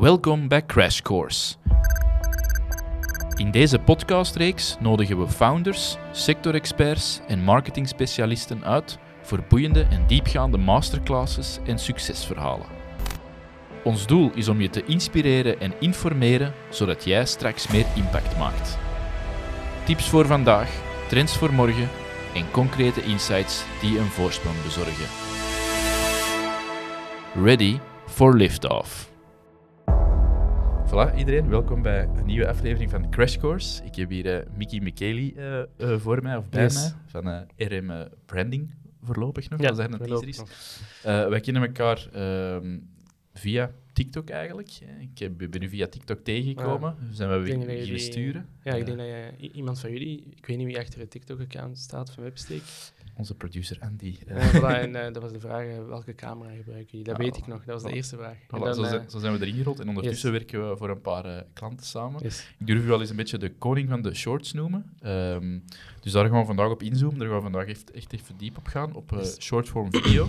Welkom bij Crash Course. In deze podcastreeks nodigen we founders, sectorexperts en marketingspecialisten uit voor boeiende en diepgaande masterclasses en succesverhalen. Ons doel is om je te inspireren en informeren zodat jij straks meer impact maakt. Tips voor vandaag, trends voor morgen en concrete insights die een voorsprong bezorgen. Ready for liftoff. Voilà, iedereen, welkom bij een nieuwe aflevering van Crash Course. Ik heb hier uh, Mickey Micheli uh, uh, voor mij, of bij Yes. mij, van eh, RM Branding, voorlopig nog, Ja, als hij een teaser is. Eh, wij kennen elkaar ehm, via TikTok eigenlijk. Ik heb- ben u via TikTok tegengekomen, dus zijn we dat beginnen jullie- sturen. Ja, ik Eh, denk dat iemand van jullie, ik weet niet wie achter het TikTok-account staat van Websteek. Onze producer Andy. eh, Eh, voilà, en dat was de vraag, eh, welke camera gebruiken jullie? Dat Ja, weet ik nog, dat was de Voilà. eerste vraag. Voilà, dan, zo, zijn, zo zijn we erin gerold en ondertussen werken we voor een paar klanten samen. yes. Ik durf u wel eens een beetje de koning van de shorts noemen. Ehm, dus daar gaan we vandaag op inzoomen. Daar gaan we vandaag echt, echt even diep op gaan, op short-form video.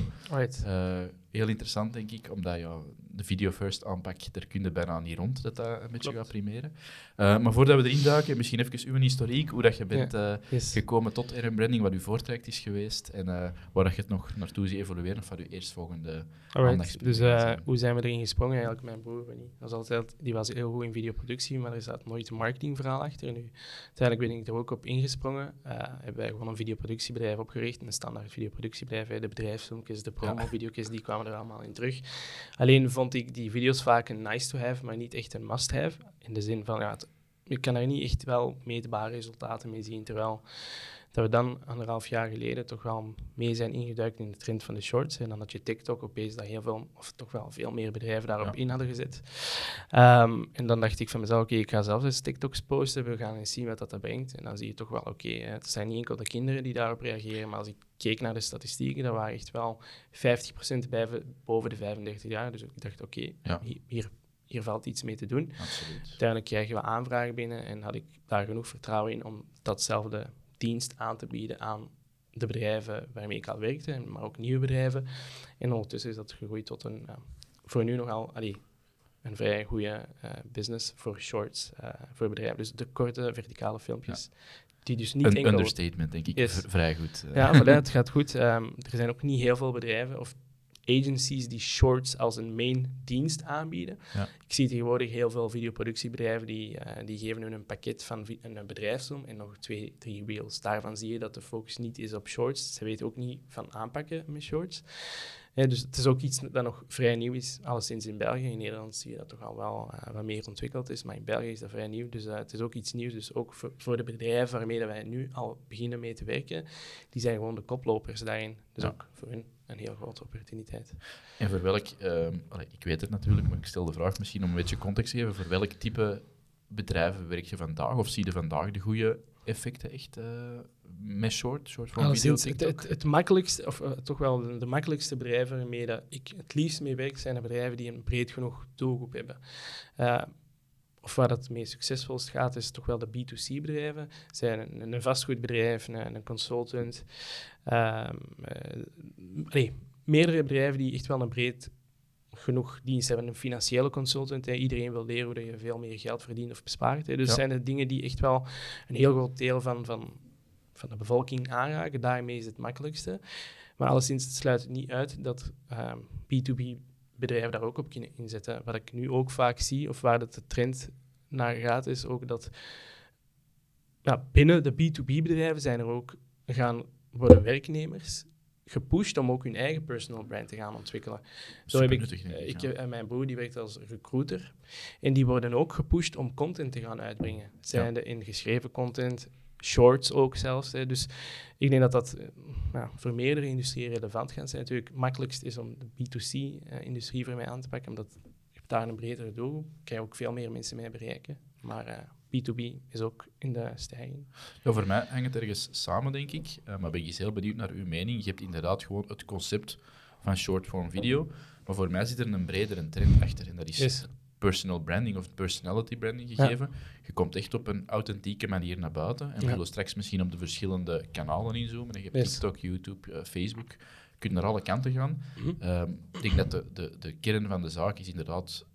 Heel interessant, denk ik, omdat ja, de video-first aanpak, daar kun je bijna niet rond, dat dat een beetje gaat primeren. Eh, maar voordat we erin duiken, misschien even uw historiek, hoe dat je bent eh, Yes. gekomen tot RM Branding, wat uw voortraject is geweest en eh, waar dat je het nog naartoe ziet evolueren, of wat uw eerstvolgende... Aandachtspunten Dus zijn. hoe zijn we erin gesprongen? Eigenlijk mijn broer, Winnie. Dat was altijd, die was heel goed in videoproductie, maar er zat nooit een marketingverhaal achter. Nu, uiteindelijk ben ik er ook op ingesprongen. Hebben wij gewoon een videoproductiebedrijf opgericht, een standaard videoproductiebedrijf. hè. De bedrijfsfilmpjes, de promo-video's, die kwamen er allemaal in terug. Alleen vond ik die video's vaak een nice-to-have, maar niet echt een must-have. In de zin van, ja, je kan er niet echt wel meetbare resultaten mee zien, terwijl dat we dan anderhalf jaar geleden toch wel mee zijn ingeduikt in de trend van de shorts. En dan had je TikTok opeens dat heel veel, of toch wel veel meer bedrijven daarop Ja. in hadden gezet. Ehm, en dan dacht ik van mezelf, oké, ik ga zelf eens TikToks posten, we gaan eens zien wat dat, brengt. En dan zie je toch wel, oké, het zijn niet enkel de kinderen die daarop reageren, maar als ik keek naar de statistieken, dat waren echt wel 50% bij, boven de 35 jaar. Dus ik dacht, oké, Ja. hier, hier valt iets mee te doen. Absoluut. Uiteindelijk kregen we aanvragen binnen en had ik daar genoeg vertrouwen in om datzelfde dienst aan te bieden aan de bedrijven waarmee ik al werkte, maar ook nieuwe bedrijven. En ondertussen is dat gegroeid tot een, ja, voor nu nogal, allee, een vrij goede eh, business voor shorts, eh, voor bedrijven. Dus de korte verticale filmpjes, die dus niet Een enkel... understatement, denk ik. Yes. Vrij goed. eh. Ja, voilà, het gaat goed. Ehm, er zijn ook niet heel veel bedrijven of agencies die shorts als een main dienst aanbieden. Ja. Ik zie tegenwoordig heel veel videoproductiebedrijven die, eh, die geven hun een pakket van een bedrijfsfilm en nog twee, drie reels. Daarvan zie je dat de focus niet is op shorts. Ze weten ook niet van aanpakken met shorts. Dus het is ook iets dat nog vrij nieuw is, alleszins in België. In Nederland zie je dat toch al wel eh, wat meer ontwikkeld is, maar in België is dat vrij nieuw. Dus eh, het is ook iets nieuws. Dus ook voor, voor de bedrijven waarmee wij nu al beginnen mee te werken, die zijn gewoon de koplopers daarin. Dus Ja. ook voor hun een heel grote opportuniteit. En voor welk, ehm, ik weet het natuurlijk, maar ik stel de vraag misschien om een beetje context te geven. Voor welk type bedrijven werk je vandaag? Of zie je vandaag de goede effecten echt eh, met short, short form video, Alleszins, het, het, het makkelijkste, of eh, toch wel de, de makkelijkste bedrijven waarmee dat ik het liefst mee werk, zijn de bedrijven die een breed genoeg doelgroep hebben. Eh, of waar dat het meest succesvolst gaat, is toch wel de B2C-bedrijven. Zijn een, een vastgoedbedrijf, een, een consultant. ehm, eh, allee, meerdere bedrijven die echt wel een breed genoeg dienst hebben. Een financiële consultant, hè. iedereen wil leren hoe je veel meer geld verdient of bespaart. Hè. Dus Ja. zijn de dingen die echt wel een heel groot deel van, van, van de bevolking aanraken. Daarmee is het makkelijkste. Maar alleszins, het sluit niet uit dat ehm, B2B-bedrijven daar ook op kunnen inzetten. Wat ik nu ook vaak zie, of waar dat de trend naar gaat, is ook dat ja, binnen de B2B-bedrijven zijn er ook gaan worden werknemers gepusht om ook hun eigen personal brand te gaan ontwikkelen. Zo heb ik, Supernuttig, denk eh, ik, ik, ja. en mijn broer die werkt als recruiter. En die worden ook gepusht om content te gaan uitbrengen. Zijnde in geschreven content, shorts ook zelfs. Hè. Dus ik denk dat dat eh, voor meerdere industrieën relevant gaat zijn. Natuurlijk, het makkelijkst is om de B2C-industrie voor mij aan te pakken, omdat je hebt daar een bredere doelgroep. kan je ook veel meer mensen mee bereiken. Maar eh, B2B is ook in de stijging. Ja, voor mij hangt het ergens samen, denk ik. Eh, maar ben ik eens heel benieuwd naar uw mening. Je hebt inderdaad gewoon het concept van short-form video. Maar voor mij zit er een bredere trend achter. En dat is Yes. personal branding of personality branding gegeven. Je komt echt op een authentieke manier naar buiten. En we Ja. zullen straks misschien op de verschillende kanalen inzoomen. En je hebt Yes. TikTok, YouTube, eh, Facebook. Je kunt naar alle kanten gaan. Mhm. Ehm, ik denk dat de, de, de kern van de zaak is inderdaad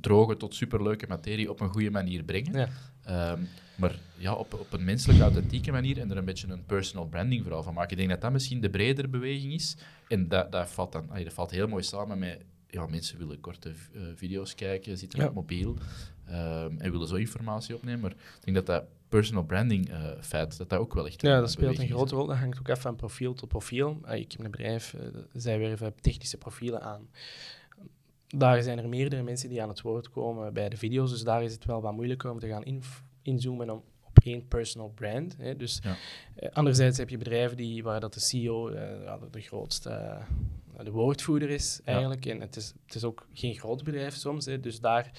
droge tot superleuke materie op een goede manier brengen. Ja. Ehm, maar ja, op, op een menselijke, authentieke manier en er een beetje een personal branding vooral van maken. Ik denk dat dat misschien de bredere beweging is. En dat, dat, valt, dan, allee, dat valt heel mooi samen met... Ja, mensen willen korte eh, video's kijken, zitten Ja. op mobiel ehm, en willen zo informatie opnemen. Maar ik denk dat dat personal branding eh, feit, dat dat ook wel echt Ja, dat speelt een grote rol. Dat hangt ook even van profiel tot profiel. Ik heb een bedrijf, eh, zij werven technische profielen aan. Daar zijn er meerdere mensen die aan het woord komen bij de video's, dus daar is het wel wat moeilijker om te gaan inzoomen om, op één personal brand. Hè. Dus, Ja. eh, anderzijds heb je bedrijven die, waar dat de CEO eh, de grootste, eh, de woordvoerder is eigenlijk. En het is, het is ook geen groot bedrijf soms, hè. dus daar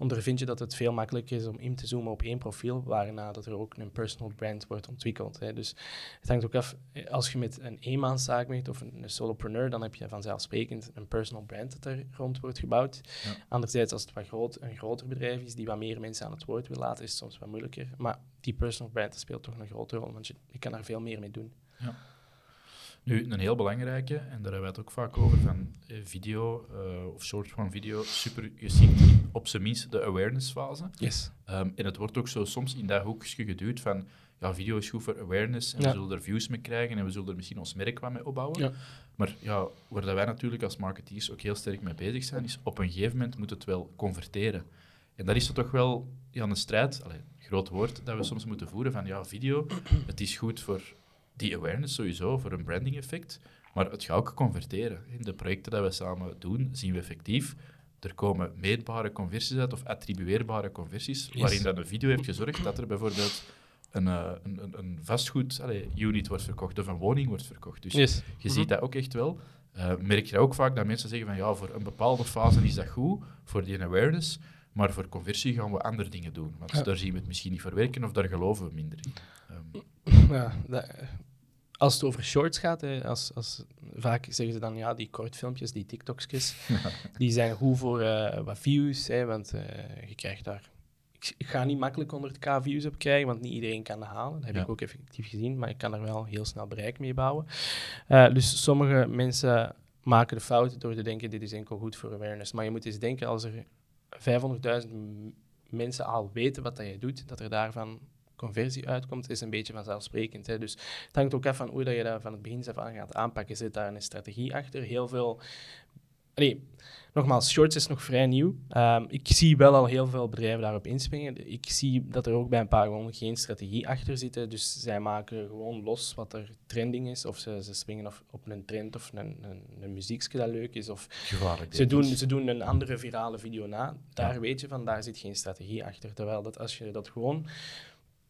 ondervind je dat het veel makkelijker is om in te zoomen op één profiel, waarna dat er ook een personal brand wordt ontwikkeld. Hè. Dus het hangt ook af, als je met een eenmanszaak werkt of een, een solopreneur, dan heb je vanzelfsprekend een personal brand dat er rond wordt gebouwd. Ja. Anderzijds, als het wat groot, een groter bedrijf is die wat meer mensen aan het woord wil laten, is het soms wat moeilijker. Maar die personal brand speelt toch een grote rol, want je, je kan daar veel meer mee doen. Nu, een heel belangrijke, en daar hebben we het ook vaak over, van eh, video eh, of soort van video, super geschikt in op zijn minst de awareness fase. Yes. Ehm, en het wordt ook zo soms in dat hoekje geduwd van, ja, video is goed voor awareness en Ja. we zullen er views mee krijgen en we zullen er misschien ons merk wat mee opbouwen. Ja. Maar ja, waar dat wij natuurlijk als marketeers ook heel sterk mee bezig zijn, is op een gegeven moment moet het wel converteren. En dat is er toch wel ja, een strijd, allee, groot woord, dat we soms moeten voeren van, ja, video, het is goed voor die awareness sowieso, voor een branding effect, maar het gaat ook converteren. In de projecten die we samen doen, zien we effectief, er komen meetbare conversies uit, of attribueerbare conversies, Yes. waarin dat een video heeft gezorgd dat er bijvoorbeeld een, eh, een, een, vastgoed allee, unit wordt verkocht, of een woning wordt verkocht. Dus Yes. je ziet dat ook echt wel. Eh, merk je ook vaak dat mensen zeggen van ja, voor een bepaalde fase is dat goed, voor die awareness, maar voor conversie gaan we andere dingen doen. Want Ja. daar zien we het misschien niet voor werken of daar geloven we minder in. Ehm, Ja, dat, als het over shorts gaat, hè, als, als, vaak zeggen ze dan ja, die kortfilmpjes, die TikToks, die zijn goed voor eh, wat views, hè, want eh, je krijgt daar. Ik, ik ga niet makkelijk 100k views op krijgen, want niet iedereen kan dat halen. Dat heb Ja. ik ook effectief gezien, maar ik kan er wel heel snel bereik mee bouwen. Eh, dus sommige mensen maken de fout door te denken: dit is enkel goed voor awareness. Maar je moet eens denken, als er 500.000 m- mensen al weten wat dat je doet, dat er daarvan conversie uitkomt, is een beetje vanzelfsprekend. Hè. Dus het hangt ook af van hoe dat je dat van het begin af aan gaat aanpakken. Zit daar een strategie achter? Heel veel... Nee, nogmaals, shorts is nog vrij nieuw. Ehm, ik zie wel al heel veel bedrijven daarop inspringen. Ik zie dat er ook bij een paar gewoon geen strategie achter zitten. Dus zij maken gewoon los wat er trending is. Of ze, ze springen of, op een trend of een, een, een muziekje dat leuk is. Of gevaarlijk. ze doen, ze doen een andere virale video na. Daar Ja. weet je van, daar zit geen strategie achter. Terwijl dat als je dat gewoon...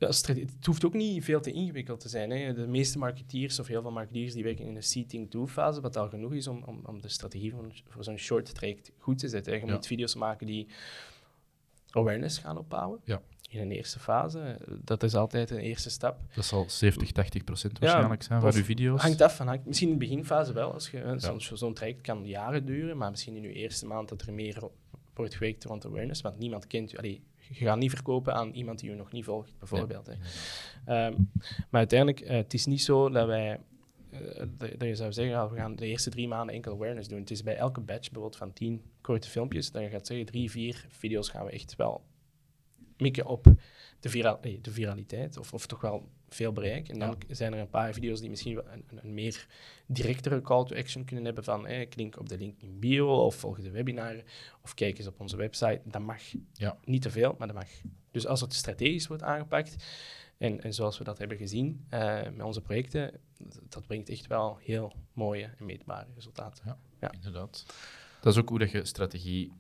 Het hoeft ook niet veel te ingewikkeld te zijn. Hè. De meeste marketeers, of heel veel marketeers, die werken in een seating-to-fase, wat al genoeg is om, om, om de strategie voor, voor zo'n short traject goed te zetten. hè. Je Ja. moet video's maken die awareness gaan opbouwen. Ja. In een eerste fase. Dat is altijd een eerste stap. Dat zal 70, 80 procent waarschijnlijk zijn van uw video's. Hangt af van, hangt, misschien in de beginfase wel. Als je, zo'n, traject kan jaren duren, maar misschien in je eerste maand dat er meer wordt gewerkt rond awareness, want niemand kent je. Je gaat niet verkopen aan iemand die je nog niet volgt, bijvoorbeeld. hè. Ehm, maar uiteindelijk, eh, het is niet zo dat wij, eh, dat, je zou zeggen, ah, we gaan de eerste drie maanden enkel awareness doen. Het is bij elke batch, bijvoorbeeld van tien korte filmpjes, dat je gaat zeggen, drie, vier video's gaan we echt wel mikken op de, vira nee, de viraliteit, of, of toch wel veel bereik. En dan zijn er een paar video's die misschien wel een, een, meer directere call to action kunnen hebben van eh, klink op de link in bio, of volg de webinar, of kijk eens op onze website. Dat mag. Ja. Niet te veel, maar dat mag. Dus als het strategisch wordt aangepakt, en, en zoals we dat hebben gezien eh, met onze projecten, dat, dat brengt echt wel heel mooie en meetbare resultaten. Ja. Inderdaad. Dat is ook hoe dat je strategie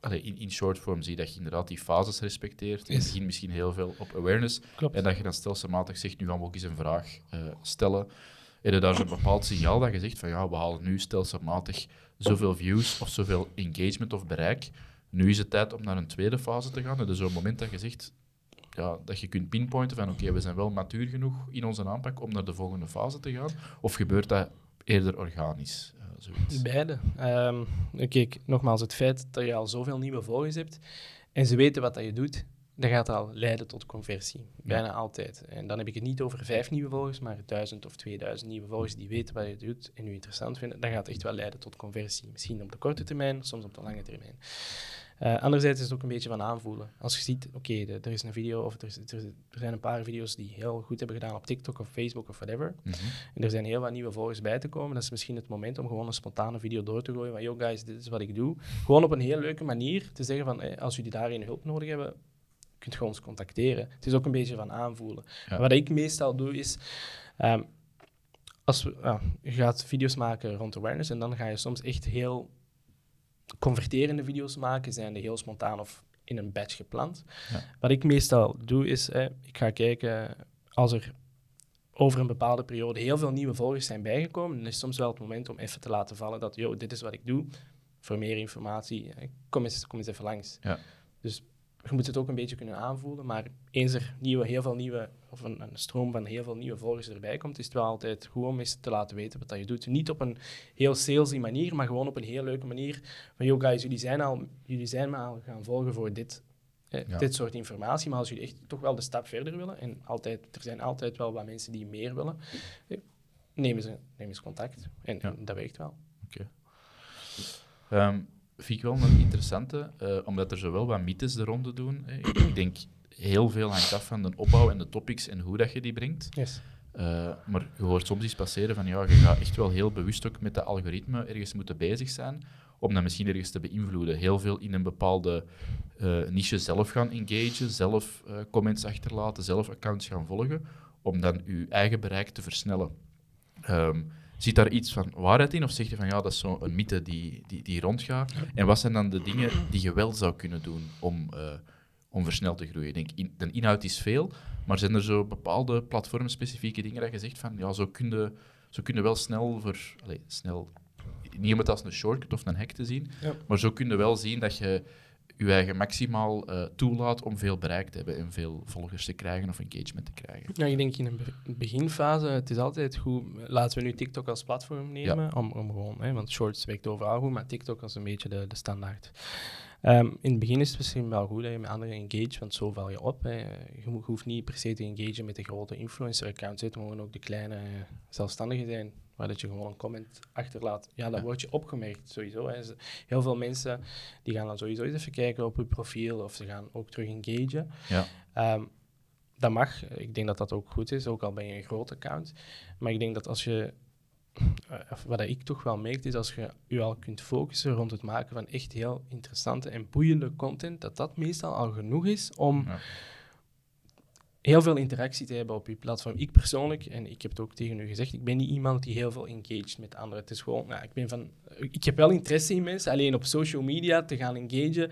allee, in, in short form zie, dat je inderdaad die fases respecteert. Yes. begin misschien heel veel op awareness. Klopt. En dat je dan stelselmatig zegt, nu gaan we ook eens een vraag eh, stellen. En er daar zo'n bepaald signaal dat je zegt van ja, we halen nu stelselmatig zoveel views of zoveel engagement of bereik. Nu is het tijd om naar een tweede fase te gaan. Is zo'n moment dat je zegt, ja, dat je kunt pinpointen van oké, we zijn wel matuur genoeg in onze aanpak om naar de volgende fase te gaan. Of gebeurt dat eerder organisch? Zoiets. Beide. Ehm, kijk, nogmaals, het feit dat je al zoveel nieuwe volgers hebt en ze weten wat dat je doet, dat gaat al leiden tot conversie. Bijna altijd. En dan heb ik het niet over vijf nieuwe volgers, maar duizend of 2000 nieuwe volgers die weten wat je doet en u interessant vinden. Dat gaat echt wel leiden tot conversie. Misschien op de korte termijn, soms op de lange termijn. Uh, anderzijds is het ook een beetje van aanvoelen. Als je ziet, oké, er is een video of er, is, er, zijn een paar video's die heel goed hebben gedaan op TikTok of Facebook of whatever. Mhm. En er zijn heel wat nieuwe volgers bij te komen. Dat is misschien het moment om gewoon een spontane video door te gooien van, yo guys, dit is wat ik doe. Gewoon op een heel leuke manier te zeggen van, als jullie daarin hulp nodig hebben, kunt je ons contacteren. Het is ook een beetje van aanvoelen. Wat ik meestal doe is, um, als we, je gaat video's maken rond awareness en dan ga je soms echt heel converterende video's maken, zijn die heel spontaan of in een batch gepland. Ja. Wat ik meestal doe is, ik ga kijken als er over een bepaalde periode heel veel nieuwe volgers zijn bijgekomen, dan is soms wel het moment om even te laten vallen dat, yo, dit is wat ik doe. Voor meer informatie, kom eens, kom eens even langs. Ja. Dus je moet het ook een beetje kunnen aanvoelen, maar eens er nieuwe, heel veel nieuwe, of een, een, stroom van heel veel nieuwe volgers erbij komt, is het wel altijd goed om eens te laten weten wat dat je doet. Niet op een heel salesy manier, maar gewoon op een heel leuke manier. Van, yo guys, jullie zijn, al, jullie zijn me al gaan volgen voor dit, eh, dit soort informatie, maar als jullie echt toch wel de stap verder willen, en altijd, er zijn altijd wel wat mensen die meer willen, eh, neem eens, neem eens contact. En, dat werkt wel. Oké. Ehm, vind ik wel een interessante, uh, omdat er zowel wat mythes de ronde doen. Hè. Ik denk heel veel hangt af van de opbouw en de topics en hoe dat je die brengt. Yes. Uh, maar je hoort soms iets passeren van ja, je gaat echt wel heel bewust ook met dat algoritme ergens moeten bezig zijn om dat misschien ergens te beïnvloeden. Heel veel in een bepaalde uh, niche zelf gaan engagen, zelf comments achterlaten, zelf accounts gaan volgen, om dan je eigen bereik te versnellen. Um, Zit daar iets van waarheid in? Of zeg je van ja, dat is zo'n mythe die, die, die rondgaat? En wat zijn dan de dingen die je wel zou kunnen doen om, uh, om versneld te groeien? Ik denk, in, de inhoud is veel, maar zijn er zo bepaalde platformspecifieke dingen dat je zegt van ja, zo kun je, zo kun je wel snel voor... Allez, snel, niet om het als een shortcut of een hack te zien, maar zo kun je wel zien dat je je eigen maximaal uh, toelaat om veel bereik te hebben en veel volgers te krijgen of engagement te krijgen. Ja, ik denk in een beginfase, het is altijd goed, laten we nu TikTok als platform nemen, om, om gewoon, hè, want Shorts werkt overal goed, maar TikTok als een beetje de, de standaard. Ehm, in het begin is het misschien wel goed dat je met anderen engage, want zo val je op. Hè. Je, hoeft niet per se te engagen met de grote influencer-accounts, het mogen ook de kleine uh, zelfstandigen zijn waar dat je gewoon een comment achterlaat, ja, dan word je opgemerkt sowieso. Hè. Heel veel mensen die gaan dan sowieso eens even kijken op je profiel of ze gaan ook terug engagen. Ja. Um, dat mag. Ik denk dat dat ook goed is, ook al ben je een groot account. Maar ik denk dat als je, uh, wat ik toch wel merk, is als je je al kunt focussen rond het maken van echt heel interessante en boeiende content, dat dat meestal al genoeg is om... Ja heel veel interactie te hebben op je platform. Ik persoonlijk, en ik heb het ook tegen u gezegd, ik ben niet iemand die heel veel engaged met anderen. Het is gewoon, nou, ik ben van, ik heb wel interesse in mensen, alleen op social media te gaan engagen,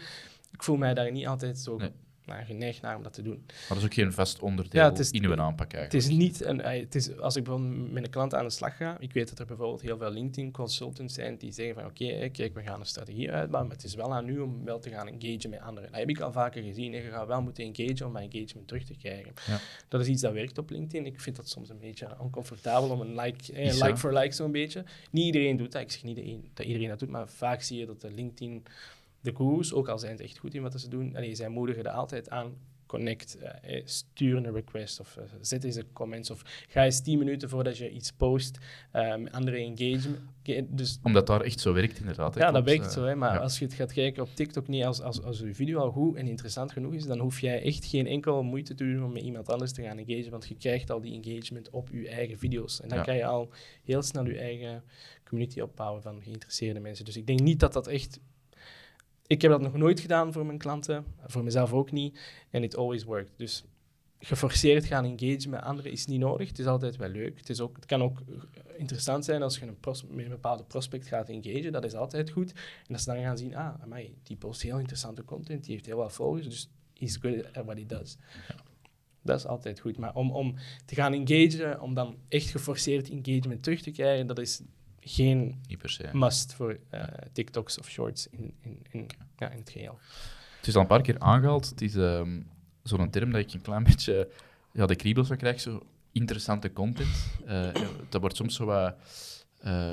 ik voel mij daar niet altijd zo naar geneigd naar om dat te doen. Maar dat is ook geen vast onderdeel ja, is, in uw aanpak eigenlijk. Het is niet een, het is, als ik bijvoorbeeld met een klant aan de slag ga, ik weet dat er bijvoorbeeld heel veel LinkedIn consultants zijn die zeggen van oké, kijk, we gaan een strategie uitbouwen, maar het is wel aan u om wel te gaan engagen met anderen. Dat heb ik al vaker gezien. Je gaat wel moeten engagen om mijn engagement terug te krijgen. Ja. Dat is iets dat werkt op LinkedIn. Ik vind dat soms een beetje oncomfortabel om een like, eh, like for like zo'n beetje. Niet iedereen doet dat. Ik zeg niet dat iedereen dat doet, maar vaak zie je dat de LinkedIn de gurus, ook al zijn ze echt goed in wat ze doen, allee, zij moedigen er altijd aan. Connect, uh, stuur een request of uh, zet eens een comments of ga eens 10 minuten voordat je iets post, um, andere engagement. Dus, Omdat daar echt zo werkt, inderdaad. Ja, dat werkt zo. Hè, maar als je het gaat kijken op TikTok, niet als, als, als je video al goed en interessant genoeg is, dan hoef jij echt geen enkel moeite te doen om met iemand anders te gaan engagen, want je krijgt al die engagement op je eigen video's. En dan kan je al heel snel je eigen community opbouwen van geïnteresseerde mensen. Dus ik denk niet dat dat echt ik heb dat nog nooit gedaan voor mijn klanten, voor mezelf ook niet. En it always worked. Dus geforceerd gaan engagen met anderen is niet nodig. Het is altijd wel leuk. Het, is ook, het kan ook interessant zijn als je een met een bepaalde prospect gaat engagen. Dat is altijd goed. En als ze dan gaan zien, ah, amai, die post heel interessante content, die heeft heel wat volgers, dus he's good at what he does. Dat is altijd goed. Maar om, om te gaan engagen, om dan echt geforceerd engagement terug te krijgen, dat is geen must voor uh, TikToks of shorts in, in, in, ja, in het geheel. Het is al een paar keer aangehaald. Het is um, zo'n term dat ik een klein beetje ja, de kriebels van krijg. Zo interessante content. Uh, dat wordt soms zo wat... Uh,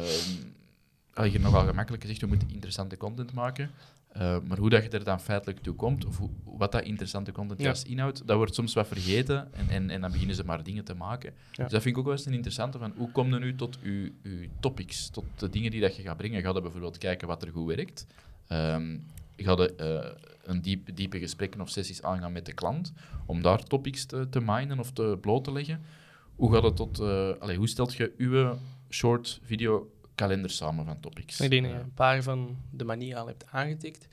je nogal gemakkelijk gezegd, we moeten interessante content maken. Uh, maar hoe dat je er dan feitelijk toe komt, of hoe, wat dat interessante content ja. juist inhoudt, dat wordt soms wat vergeten en, en, en dan beginnen ze maar dingen te maken. Dus dat vind ik ook wel eens een interessante van hoe kom je nu tot je, topics, tot de dingen die dat je gaat brengen. Ga je bijvoorbeeld kijken wat er goed werkt. Um, ga je eh, een diep, diepe gesprekken of sessies aangaan met de klant, om daar topics te, te minen of te bloot te leggen. Hoe gaat het tot... eh, allee, hoe stelt je uw short video kalender samen van topics? Ik denk dat je een paar van de manieren al hebt aangetikt.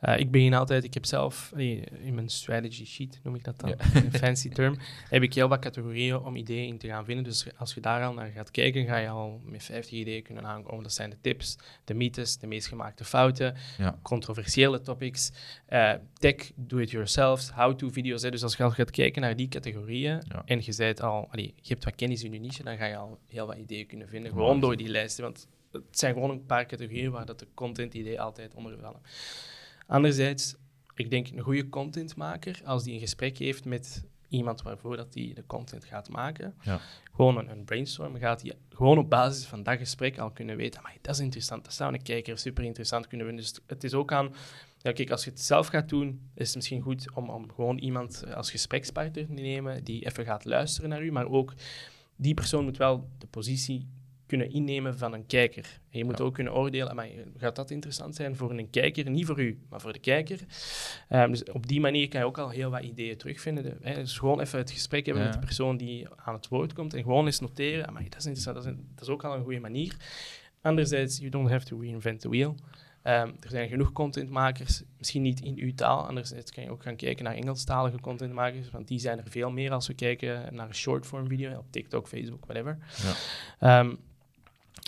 Eh, ik begin altijd, ik heb zelf in mijn strategy sheet, noem ik dat dan, een fancy term, heb ik heel wat categorieën om ideeën in te gaan vinden. Dus als je daar al naar gaat kijken, ga je al met 50 ideeën kunnen aankomen. Dat zijn de tips, de mythes, de meest gemaakte fouten, Ja. controversiële topics, eh, tech, do-it-yourself, how-to video's. Hè. Dus als je al gaat kijken naar die categorieën Ja. en je, zijt al, allee, je hebt wat kennis in je niche, dan ga je al heel wat ideeën kunnen vinden. Gewoon door die lijsten, want het zijn gewoon een paar categorieën waar dat de content-idee altijd onder vallen. Anderzijds, ik denk een goede contentmaker, als die een gesprek heeft met iemand waarvoor dat die de content gaat maken, Ja. gewoon een, een brainstorm, gaat hij gewoon op basis van dat gesprek al kunnen weten, maar dat is interessant, dat zou een kijker super interessant kunnen vinden. Dus het is ook aan, ja, kijk, als je het zelf gaat doen, is het misschien goed om, om gewoon iemand eh, als gesprekspartner te nemen die even gaat luisteren naar u, maar ook die persoon moet wel de positie kunnen innemen van een kijker. En je moet Ja. ook kunnen oordelen, maar gaat dat interessant zijn voor een kijker? Niet voor u, maar voor de kijker. Ehm, dus op die manier kan je ook al heel wat ideeën terugvinden. De- hè. Dus gewoon even het gesprek hebben Ja. met de persoon die aan het woord komt en gewoon eens noteren, maar dat is interessant, dat is, een- dat is ook al een goede manier. Anderzijds, you don't have to reinvent the wheel. Ehm, er zijn genoeg contentmakers, misschien niet in uw taal. Anderzijds kan je ook gaan kijken naar Engelstalige contentmakers, want die zijn er veel meer als we kijken naar een shortform video op TikTok, Facebook, whatever. Ja. Ehm,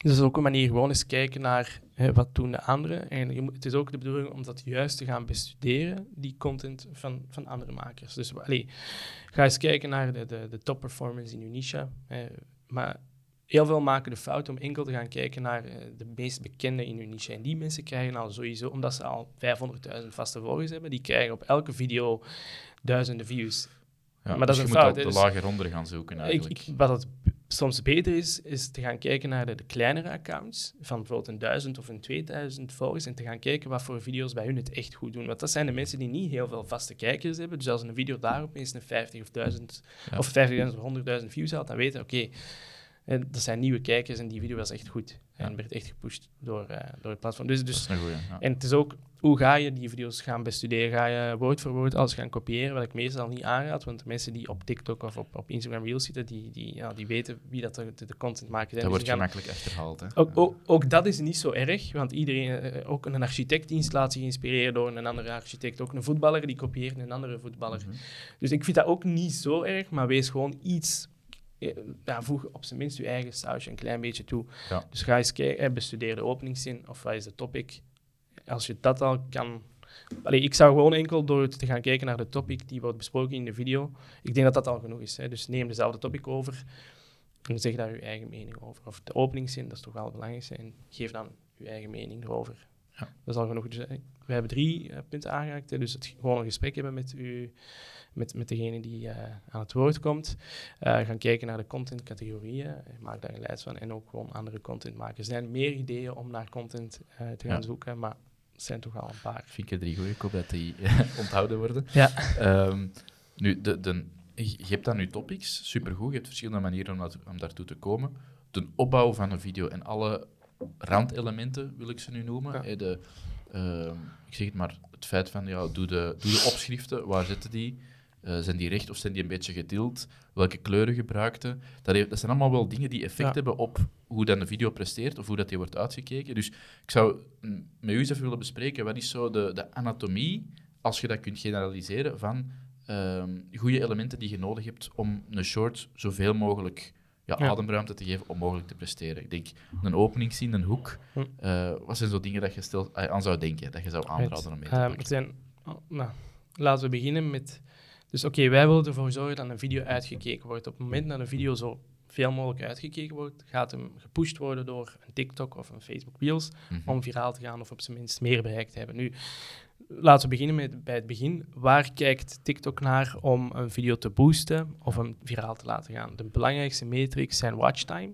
dus dat is ook een manier gewoon eens kijken naar hè, wat doen de anderen. En je moet, het is ook de bedoeling om dat juist te gaan bestuderen, die content van, van andere makers. Dus allee, ga eens kijken naar de, de, de top performance in je niche. hè. maar heel veel maken de fout om enkel te gaan kijken naar eh, de meest bekende in hun niche. En die mensen krijgen al sowieso, omdat ze al 500.000 vaste volgers hebben, die krijgen op elke video duizenden views. Ja, Maar dat dus is je een moet fout, op hè, de dus- lager onder gaan zoeken eigenlijk. ik, wat het soms beter is, is te gaan kijken naar de, de kleinere accounts, van bijvoorbeeld een 1000 of een 2000 volgers, en te gaan kijken wat voor video's bij hun het echt goed doen. Want dat zijn de mensen die niet heel veel vaste kijkers hebben. Dus als een video daar opeens een 50 of 1000 Ja. of 50.000 of 100.000 views had, dan weten oké, eh, dat zijn nieuwe kijkers en die video was echt goed. Ja. En werd echt gepusht door, eh, door het platform. Dus, dus goeie. Ja. en het is ook, hoe ga je die video's gaan bestuderen? Ga je woord voor woord alles gaan kopiëren, wat ik meestal niet aanraad, want de mensen die op TikTok of op, op Instagram Reels zitten, die, die, ja, die weten wie dat de, de, content maken zijn. dat Dus wordt die gaan- gemakkelijk achterhaald. Hè. ook, ook, ook dat is niet zo erg, want iedereen, eh, ook een architectdienst laat zich inspireren door een andere architect. Ook een voetballer, die kopieert een andere voetballer. Mhm. Dus ik vind dat ook niet zo erg, maar wees gewoon iets... Ja, voeg op zijn minst je eigen sausje een klein beetje toe. Ja. Dus ga eens kijken, bestudeer de openingszin of wat is de topic. Als je dat al kan... Allee, ik zou gewoon enkel door te gaan kijken naar de topic die wordt besproken in de video. Ik denk dat dat al genoeg is. Hè. Dus neem dezelfde topic over en zeg daar je eigen mening over. Of de openingszin, dat is toch wel het belangrijkste. En geef dan je eigen mening erover. Ja. Dat is al genoeg. Dus, we hebben drie eh, punten aangeraakt. Hè. Dus het, gewoon een gesprek hebben met, u, met, met degene die eh, aan het woord komt. Eh, gaan kijken naar de contentcategorieën. Maak daar een lijst van. En ook gewoon andere content maken. Er zijn meer ideeën om naar content eh, te gaan Ja. zoeken, maar het zijn toch al een paar. Vind ik er drie goeie. Ik hoop dat die onthouden worden. Ja. Ehm, nu, de, de, je hebt dan je topics, supergoed. Je hebt verschillende manieren om, dat, om daartoe te komen. De opbouw van een video en alle randelementen, wil ik ze nu noemen. Ja. De, ehm, ik zeg het maar, het feit van, ja, doe de, doe de opschriften, waar zitten die? Eh, zijn die recht of zijn die een beetje getild? Welke kleuren gebruikte? Dat, heeft- dat zijn allemaal wel dingen die effect Ja. hebben op hoe dan de video presteert of hoe dat die wordt uitgekeken. Dus ik zou met u eens even willen bespreken, wat is zo de, de anatomie, als je dat kunt generaliseren, van ehm goede elementen die je nodig hebt om een short zoveel mogelijk ja, Ja. ademruimte te geven om mogelijk te presteren. Ik denk, een openingszin, een hoek, Hm. eh, wat zijn zo dingen dat je stel, eh, aan zou denken, dat je zou aanraden om mee te Ehm, pakken? er zijn, oh, nou, laten we beginnen met. Dus oké, wij willen ervoor zorgen dat een video uitgekeken wordt. Op het moment dat een video zo veel mogelijk uitgekeken wordt, gaat hem gepusht worden door een TikTok of een Facebook Reels Mhm. om viraal te gaan of op zijn minst meer bereik te hebben. Nu, laten we beginnen met, bij het begin. Waar kijkt TikTok naar om een video te boosten of hem viraal te laten gaan? De belangrijkste metrics zijn watchtime.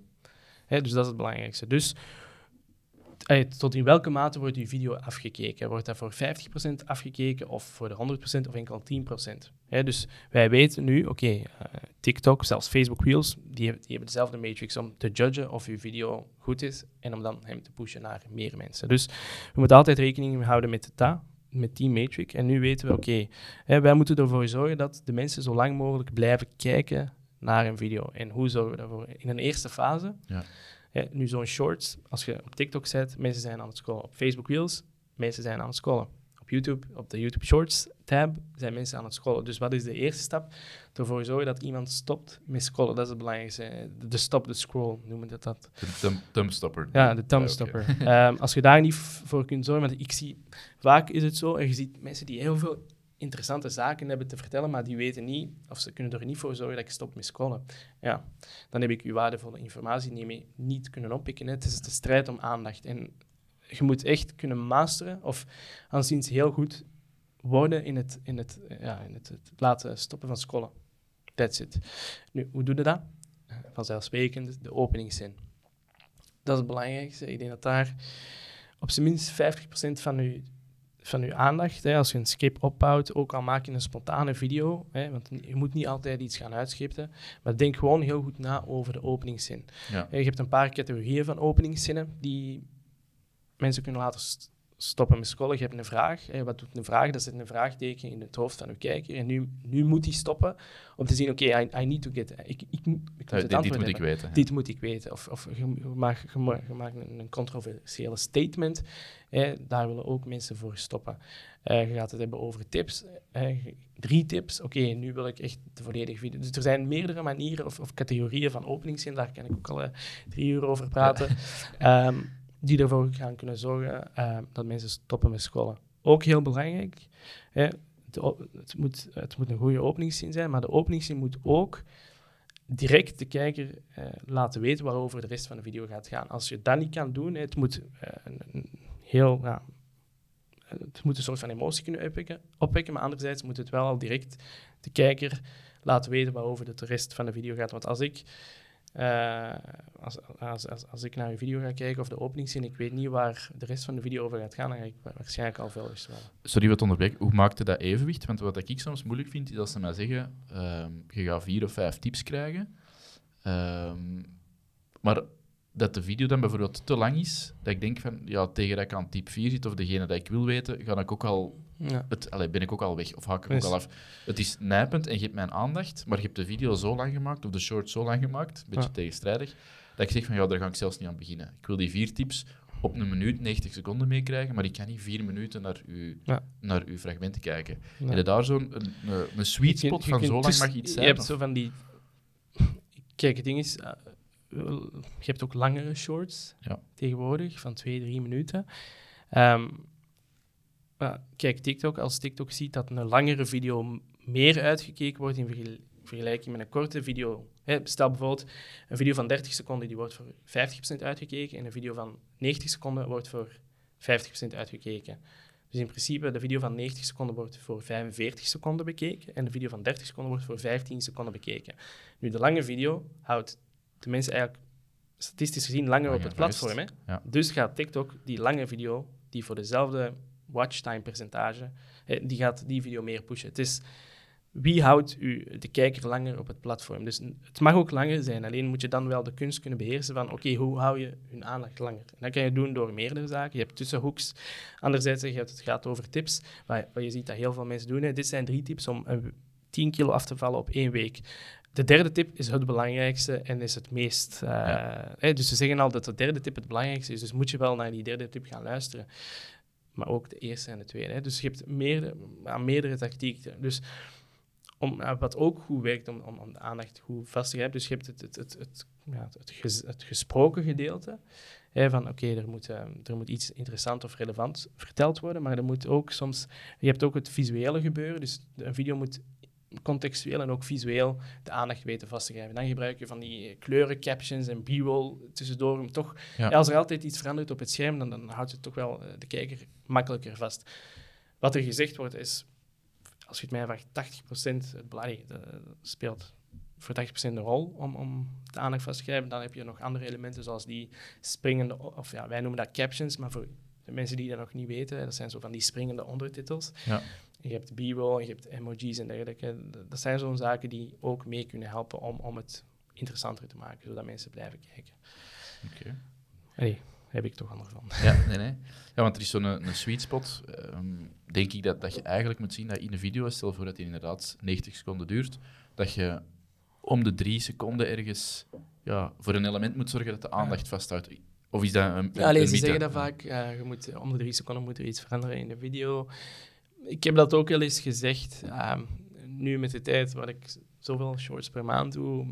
Hè, dus dat is het belangrijkste. Dus tot in welke mate wordt die video afgekeken? Wordt dat voor 50% afgekeken of voor de 100% of enkel 10%? Hè, dus wij weten nu, oké, eh, TikTok, zelfs Facebook Reels, die, hebben- die hebben dezelfde matrix om te judgen of uw video goed is en om dan hem te pushen naar meer mensen. Dus we moeten altijd rekening houden met dat. met Team Matrix. En nu weten we, oké, wij moeten ervoor zorgen dat de mensen zo lang mogelijk blijven kijken naar een video. En hoe zorgen we daarvoor? In een eerste fase, Ja. Hè, nu zo'n shorts, als je op TikTok zet, mensen zijn aan het scrollen. Op Facebook Reels, mensen zijn aan het scrollen. Op YouTube, op de YouTube Shorts tab, zijn mensen aan het scrollen. Dus wat is de eerste stap? Ervoor zorgen dat iemand stopt met scrollen. Dat is het belangrijkste. De stop the scroll noemen we dat. De thumb, thumbstopper. Ja, de thumbstopper. Ehm, als je daar niet voor kunt zorgen, want ik zie, vaak is het zo, en je ziet mensen die heel veel interessante zaken hebben te vertellen, maar die weten niet, of ze kunnen er niet voor zorgen dat ik stop met scrollen. Ja, dan heb ik uw waardevolle informatie niet, mee, niet kunnen oppikken. Het is de strijd om aandacht. En je moet echt kunnen masteren, of aanziens heel goed worden in het, in het, eh, ja, in het, het laten stoppen van scrollen. That's it. Nu, hoe doe je dat? Vanzelfsprekend de openingszin. Dat is het belangrijkste. Ik denk dat daar op zijn minst 50% van uw, van uw aandacht, hè, als je een script opbouwt, ook al maak je een spontane video, hè, want je moet niet altijd iets gaan uitscripten, maar denk gewoon heel goed na over de openingszin. Ja. Je hebt een paar categorieën van openingszinnen die mensen kunnen laten stoppen met scrollen. Je hebt een vraag. Hè, wat doet een vraag? Dat zet een vraagteken in het hoofd van uw kijker. En nu, nu moet hij stoppen om te zien, oké, I, I need to get... Ik, ik, ik moet Eh, dit, dit moet ik weten. Dit moet ik weten. Of, of je, maakt, je ma- je maakt een, een controversiële statement. Hè, daar willen ook mensen voor stoppen. Eh, je gaat het hebben over tips. drie tips. Oké, nu wil ik echt de volledige video. Dus er zijn meerdere manieren of, of categorieën van openingszin. Daar kan ik ook al eh, drie uur over praten. Ehm, die ervoor gaan kunnen zorgen ehm, dat mensen stoppen met scrollen. Ook heel belangrijk. Hè, het, moet, het moet een goede openingszin zijn, maar de openingszin moet ook direct de kijker eh, laten weten waarover de rest van de video gaat gaan. Als je dat niet kan doen, het moet eh, een, heel... Het moet een soort van emotie kunnen opwekken, opwekken, maar anderzijds moet het wel al direct de kijker laten weten waarover de rest van de video gaat. Want als ik, eh, als, als, als, als ik naar een video ga kijken of de openingszin, ik weet niet waar de rest van de video over gaat gaan, dan ga ik wa- waarschijnlijk al veel stralen. Sorry wat onderbreken. Hoe maakte dat evenwicht? Want wat ik soms moeilijk vind, is als ze mij zeggen: ehm, je gaat vier of vijf tips krijgen. Ehm, maar dat de video dan bijvoorbeeld te lang is, dat ik denk van ja, tegen dat ik aan tip 4 zit of degene dat ik wil weten, ga ik ook al Ja. het, allee, ben ik ook al weg of haak ik ook al af. Het is nijpend en je hebt mijn aandacht, maar je hebt de video zo lang gemaakt, of de short zo lang gemaakt, een beetje Ja. tegenstrijdig, dat ik zeg van ja, daar ga ik zelfs niet aan beginnen. Ik wil die vier tips op een minuut 90 seconden meekrijgen, maar ik kan niet vier minuten naar uw, Ja. naar uw fragmenten kijken. Ja. Heb je daar zo'n een, een, een sweet Je spot je van zo lang mag iets Je zijn? hebt of- zo van die... Kijk, het ding is... eh, je hebt ook langere shorts Ja. tegenwoordig, van twee, drie minuten. Ehm, maar kijk, TikTok, als TikTok ziet dat een langere video meer uitgekeken wordt in vergel- vergelijking met een korte video. Hè, stel bijvoorbeeld een video van 30 seconden, die wordt voor 50% uitgekeken en een video van 90 seconden wordt voor 50% uitgekeken. Dus in principe, de video van 90 seconden wordt voor 45 seconden bekeken en de video van 30 seconden wordt voor 15 seconden bekeken. Nu, de lange video houdt mensen eigenlijk statistisch gezien langer op Langer het platform. Hè? ja. Dus gaat TikTok die lange video, die voor dezelfde watchtime percentage, eh, die gaat die video meer pushen. Het is wie houdt u, de kijker langer op het platform. Dus het mag ook langer zijn, alleen moet je dan wel de kunst kunnen beheersen van oké, hoe hou je hun aandacht langer? En dat kan je doen door meerdere zaken. Je hebt tussenhoeks. Anderzijds, je hebt, het gaat over tips, waar, je ziet dat heel veel mensen doen. Hè. Dit zijn drie tips om een 10 kilo af te vallen op één week. De derde tip is het belangrijkste en is het meest... eh, Ja. hè, dus ze zeggen al dat de derde tip het belangrijkste is, dus moet je wel naar die derde tip gaan luisteren. Maar ook de eerste en de tweede. Hè. Dus je hebt meerdere, meerdere tactieken. Dus om, eh, wat ook goed werkt om, om, om de aandacht goed vast te grijpen. Dus je hebt het, het, het, het, ja, het, ges- het gesproken gedeelte. Hè, van oké, er, moet, eh, er moet iets interessant of relevant verteld worden. Maar er moet ook soms... Je hebt ook het visuele gebeuren. Dus een video moet contextueel en ook visueel de aandacht weten vast te grijpen. Dan gebruik je van die kleuren, captions en b-roll tussendoor om toch... Ja. Als er altijd iets verandert op het scherm, dan, dan houdt het toch wel eh, de kijker makkelijker vast. Wat er gezegd wordt is, als je het mij vraagt, 80% het belang eh, speelt voor 80% een rol om, om de aandacht vast te grijpen. Dan heb je nog andere elementen zoals die springende, of ja, wij noemen dat captions, maar voor de mensen die dat nog niet weten, dat zijn zo van die springende ondertitels. Ja. Je hebt b-roll, je hebt emojis en dergelijke. Dat zijn zo'n zaken die ook mee kunnen helpen om, om het interessanter te maken, zodat mensen blijven kijken. Oké. Allee, heb ik toch anders van. Ja, nee, nee. Ja, want er is zo'n een, een sweet spot. ehm, denk ik dat, dat je eigenlijk moet zien dat in een video, stel voor dat die inderdaad 90 seconden duurt, dat je om de drie seconden ergens ja, voor een element moet zorgen dat de aandacht vasthoudt. Of is dat een, een, Ja, alleen een ze zeggen dat vaak. eh, je moet, om de drie seconden moet er iets veranderen in de video. Ik heb dat ook wel eens gezegd. ehm, nu met de tijd waar ik zoveel shorts per maand doe.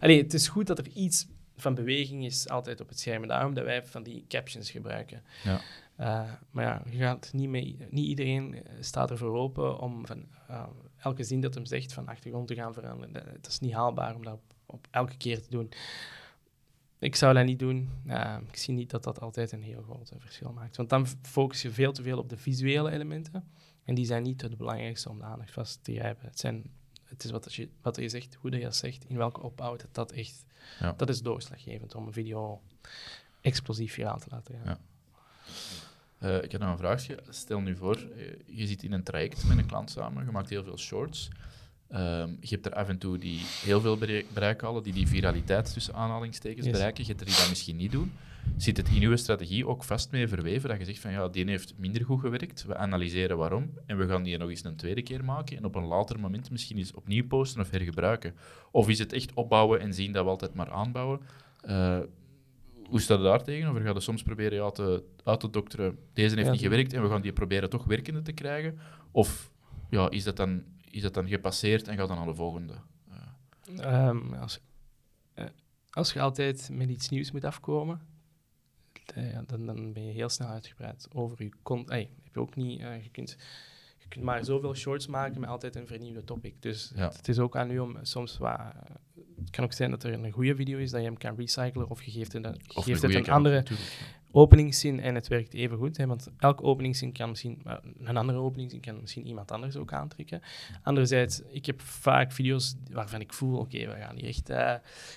Allee, het is goed dat er iets van beweging is altijd op het scherm. En Daarom dat wij van die captions gebruiken. Ja. Eh, maar ja, je gaat niet, mee, niet iedereen eh, staat ervoor open om van eh, elke zin dat hem zegt van achtergrond te gaan veranderen. Dat, dat is niet haalbaar om dat op, op elke keer te doen. Ik zou dat niet doen. Eh, ik zie niet dat dat altijd een heel groot eh, verschil maakt. Want dan focus je veel te veel op de visuele elementen. En die zijn niet het belangrijkste om de aandacht vast te grijpen. Het, zijn, het is wat je, wat je zegt, hoe dat je dat zegt, in welke opbouw dat, dat echt... Ja. Dat is doorslaggevend om een video explosief viraal te laten gaan. Ja. Eh, ik heb nog een vraagje. Stel nu voor, eh, je zit in een traject met een klant samen, je maakt heel veel shorts. Ehm, je hebt er af en toe die heel veel bere- bereik halen, die die viraliteit tussen aanhalingstekens Yes. bereiken. Je hebt er die dat misschien niet doen. Zit het in uw strategie ook vast mee verweven dat je zegt van ja, die heeft minder goed gewerkt, we analyseren waarom en we gaan die nog eens een tweede keer maken en op een later moment misschien eens opnieuw posten of hergebruiken? Of is het echt opbouwen en zien dat we altijd maar aanbouwen? Eh, hoe staat het daar tegenover? Ga je soms proberen ja, te, uit te dokteren, deze heeft Ja, niet gewerkt en we gaan die proberen toch werkende te krijgen? Of ja, is, dat dan, is dat dan gepasseerd en gaat dan naar de volgende? Eh, Ehm, als, eh, als je altijd met iets nieuws moet afkomen, eh, dan, dan ben je heel snel uitgebreid over je content. Hey, heb je ook niet, je, kunt, je kunt maar zoveel shorts maken met altijd een vernieuwde topic. Dus Ja. het is ook aan u om soms wat. Het kan ook zijn dat er een goede video is dat je hem kan recyclen, of je geeft het, een- of geeft het een andere natuurlijk, openingszin en het werkt even goed. Hè, want elke openingszin kan misschien, een andere openingszin kan misschien iemand anders ook aantrekken. Anderzijds, ik heb vaak video's waarvan ik voel, oké, we gaan hier echt eh,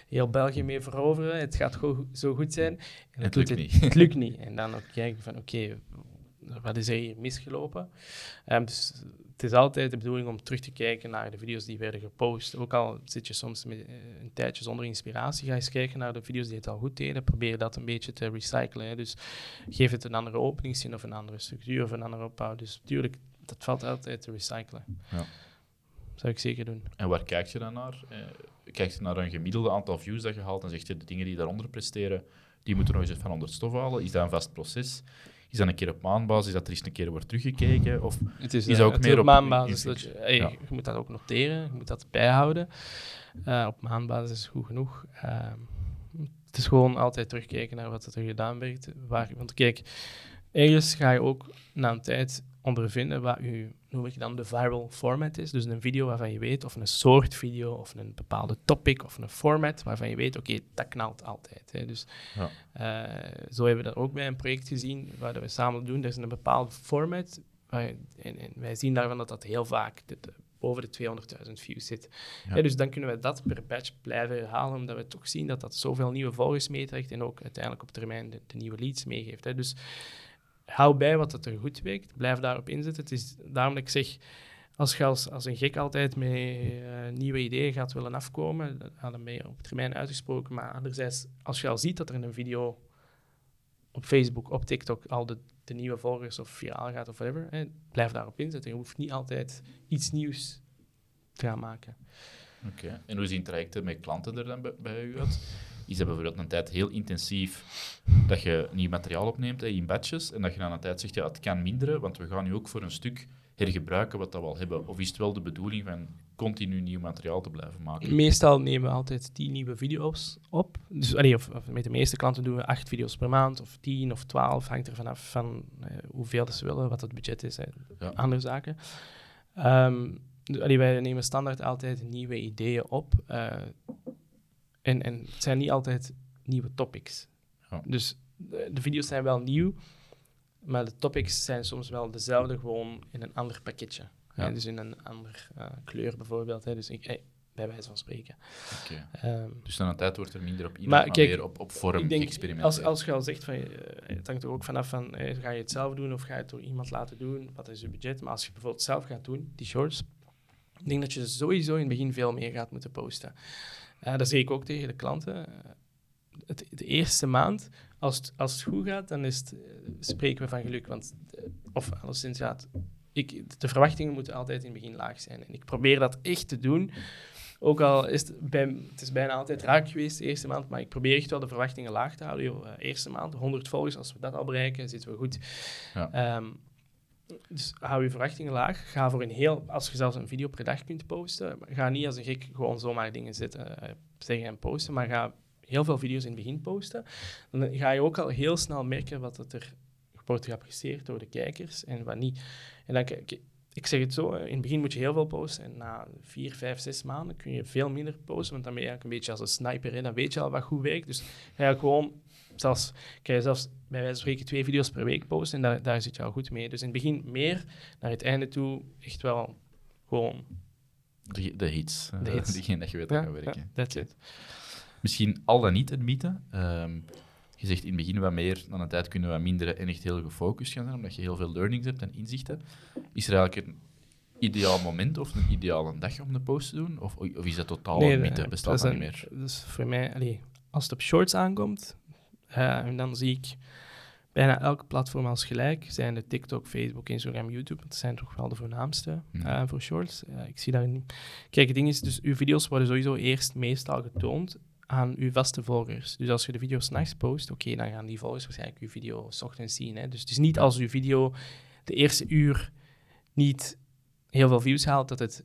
heel België mee veroveren. Het gaat go- zo goed zijn. En Het lukt niet. het lukt niet. En dan ook kijken van, oké, wat is er hier misgelopen? Ehm, dus het is altijd de bedoeling om terug te kijken naar de video's die werden gepost. Ook al zit je soms met, eh, een tijdje zonder inspiratie, ga eens kijken naar de video's die het al goed deden. Probeer dat een beetje te recyclen. Hè. Dus geef het een andere openingszin of een andere structuur of een andere opbouw. Dus natuurlijk, dat valt altijd te recyclen. Ja. Zou ik zeker doen. En waar kijk je dan naar? Eh, kijk je naar een gemiddelde aantal views dat je haalt en zeg je de dingen die daaronder presteren, die moeten nog eens van onder het stof halen? Is dat een vast proces? Is dat een keer op maandbasis dat er eens een keer wordt teruggekeken? Of Het is, Is eh, ook het meer op Dat je, hey, ja. je moet dat ook noteren, je moet dat bijhouden. Eh, op maandbasis is goed genoeg. Ehm, het is gewoon altijd terugkijken naar wat er gedaan werd. Waar, want kijk, ergens ga je ook na een tijd ondervinden wat je, noem ik dan, de viral format is. Dus een video waarvan je weet, of een soort video, of een bepaalde topic, of een format waarvan je weet, oké, dat knalt altijd. Hè. Dus Ja. eh, zo hebben we dat ook bij een project gezien, waar we samen doen. Er is een bepaald format, waar, en, en wij zien daarvan dat dat heel vaak de- boven de 200.000 views zit. Ja. Dus dan kunnen we dat per batch blijven herhalen, omdat we toch zien dat dat zoveel nieuwe volgers meetrekt en ook uiteindelijk op termijn de, de nieuwe leads meegeeft. Hè. Dus hou bij wat het er goed werkt, blijf daarop inzetten. Het is daarom dat ik zeg, als je als, als een gek altijd met eh, nieuwe ideeën gaat willen afkomen, dan ben je op termijn uitgesproken. Maar anderzijds, als je al ziet dat er een video op Facebook, op TikTok, al de, de nieuwe volgers of viraal gaat of whatever, hè, blijf daarop inzetten. Je hoeft niet altijd iets nieuws te gaan maken. Oké. En hoe zien trajecten met klanten er dan bij, bij u uit? Is dat bijvoorbeeld een tijd heel intensief dat je nieuw materiaal opneemt hè, in batches en dat je dan een tijd zegt, ja, het kan minderen, want we gaan nu ook voor een stuk hergebruiken wat dat we al hebben? Of is het wel de bedoeling van continu nieuw materiaal te blijven maken? Meestal nemen we altijd tien nieuwe video's op. Dus, allee, of, of met de meeste klanten doen we acht video's per maand, of tien of twaalf. Hangt er vanaf van eh, hoeveel dat ze willen, wat het budget is. Ja. andere zaken. Ehm, dus, allee, wij nemen standaard altijd nieuwe ideeën op. eh, en, en het zijn niet altijd nieuwe topics. Ja. Dus de, de video's zijn wel nieuw, maar de topics zijn soms wel dezelfde, gewoon in een ander pakketje. Ja. Hè, dus in een andere eh, kleur bijvoorbeeld. Hè. Dus ik, eh, bij wijze van spreken. Oké. Ehm, Dus dan een tijd wordt er minder op inhoud, Maar maar, kijk, meer op, op vorm experimenteren. als, als je al zegt, van, eh, het hangt er ook vanaf van, eh, ga je het zelf doen of ga je het door iemand laten doen? Wat is je budget? Maar als je bijvoorbeeld zelf gaat doen, die shorts, ik denk dat je sowieso in het begin veel meer gaat moeten posten. Eh, dat zeg ik ook tegen de klanten. Het, de eerste maand, als het, als het goed gaat, dan is het, eh, spreken we van geluk. Want, eh, of alleszins, ja, het- ik, de verwachtingen moeten altijd in het begin laag zijn. En ik probeer dat echt te doen. Ook al is het, bij, het is bijna altijd raak geweest de eerste maand, maar ik probeer echt wel de verwachtingen laag te houden. Eh, eerste maand, 100 volgers, als we dat al bereiken, zitten we goed. Ja. Ehm, dus hou je verwachtingen laag. Ga voor een heel, als je zelfs een video per dag kunt posten, ga niet als een gek gewoon zomaar dingen zitten, eh, zeggen en posten, maar ga heel veel video's in het begin posten. Dan ga je ook al heel snel merken wat dat er wordt geapprecieerd door de kijkers en wat niet. En dan, ik zeg het zo, eh, in het begin moet je heel veel posten en na vier, vijf, zes maanden kun je veel minder posten, want dan ben je eigenlijk een beetje als een sniper en dan weet je al wat goed werkt. Dus ga je gewoon, zelfs, kan je zelfs bij wijze van spreken twee video's per week posten en daar, daar zit je al goed mee. Dus in het begin meer, naar het einde toe echt wel gewoon... De, de hits. De hits. Diegene dat je weet dat gaat werken. that's it. Misschien al dan niet mythe. Ehm, je zegt in het begin wat meer, dan een tijd kunnen we wat minder en echt heel gefocust gaan zijn, omdat je heel veel learnings hebt en inzichten. Is er eigenlijk een ideaal moment of een ideale dag om de post te doen? Of, of is dat totaal een mythe? Bestaat dat dat is niet een- meer? Dus voor mij, allee, als het op shorts aankomt, en dan zie ik bijna elk platform als gelijk. Zijn de TikTok, Facebook, Instagram, YouTube. Dat zijn toch wel de voornaamste Ja. eh, voor shorts. Ik zie daar niet. Kijk, het ding is, dus uw video's worden sowieso eerst meestal getoond aan uw vaste volgers. Dus als je de video s'nachts post, oké, dan gaan die volgers waarschijnlijk uw video s ochtends zien. Hè. Dus het is niet als uw video de eerste uur niet heel veel views haalt, dat het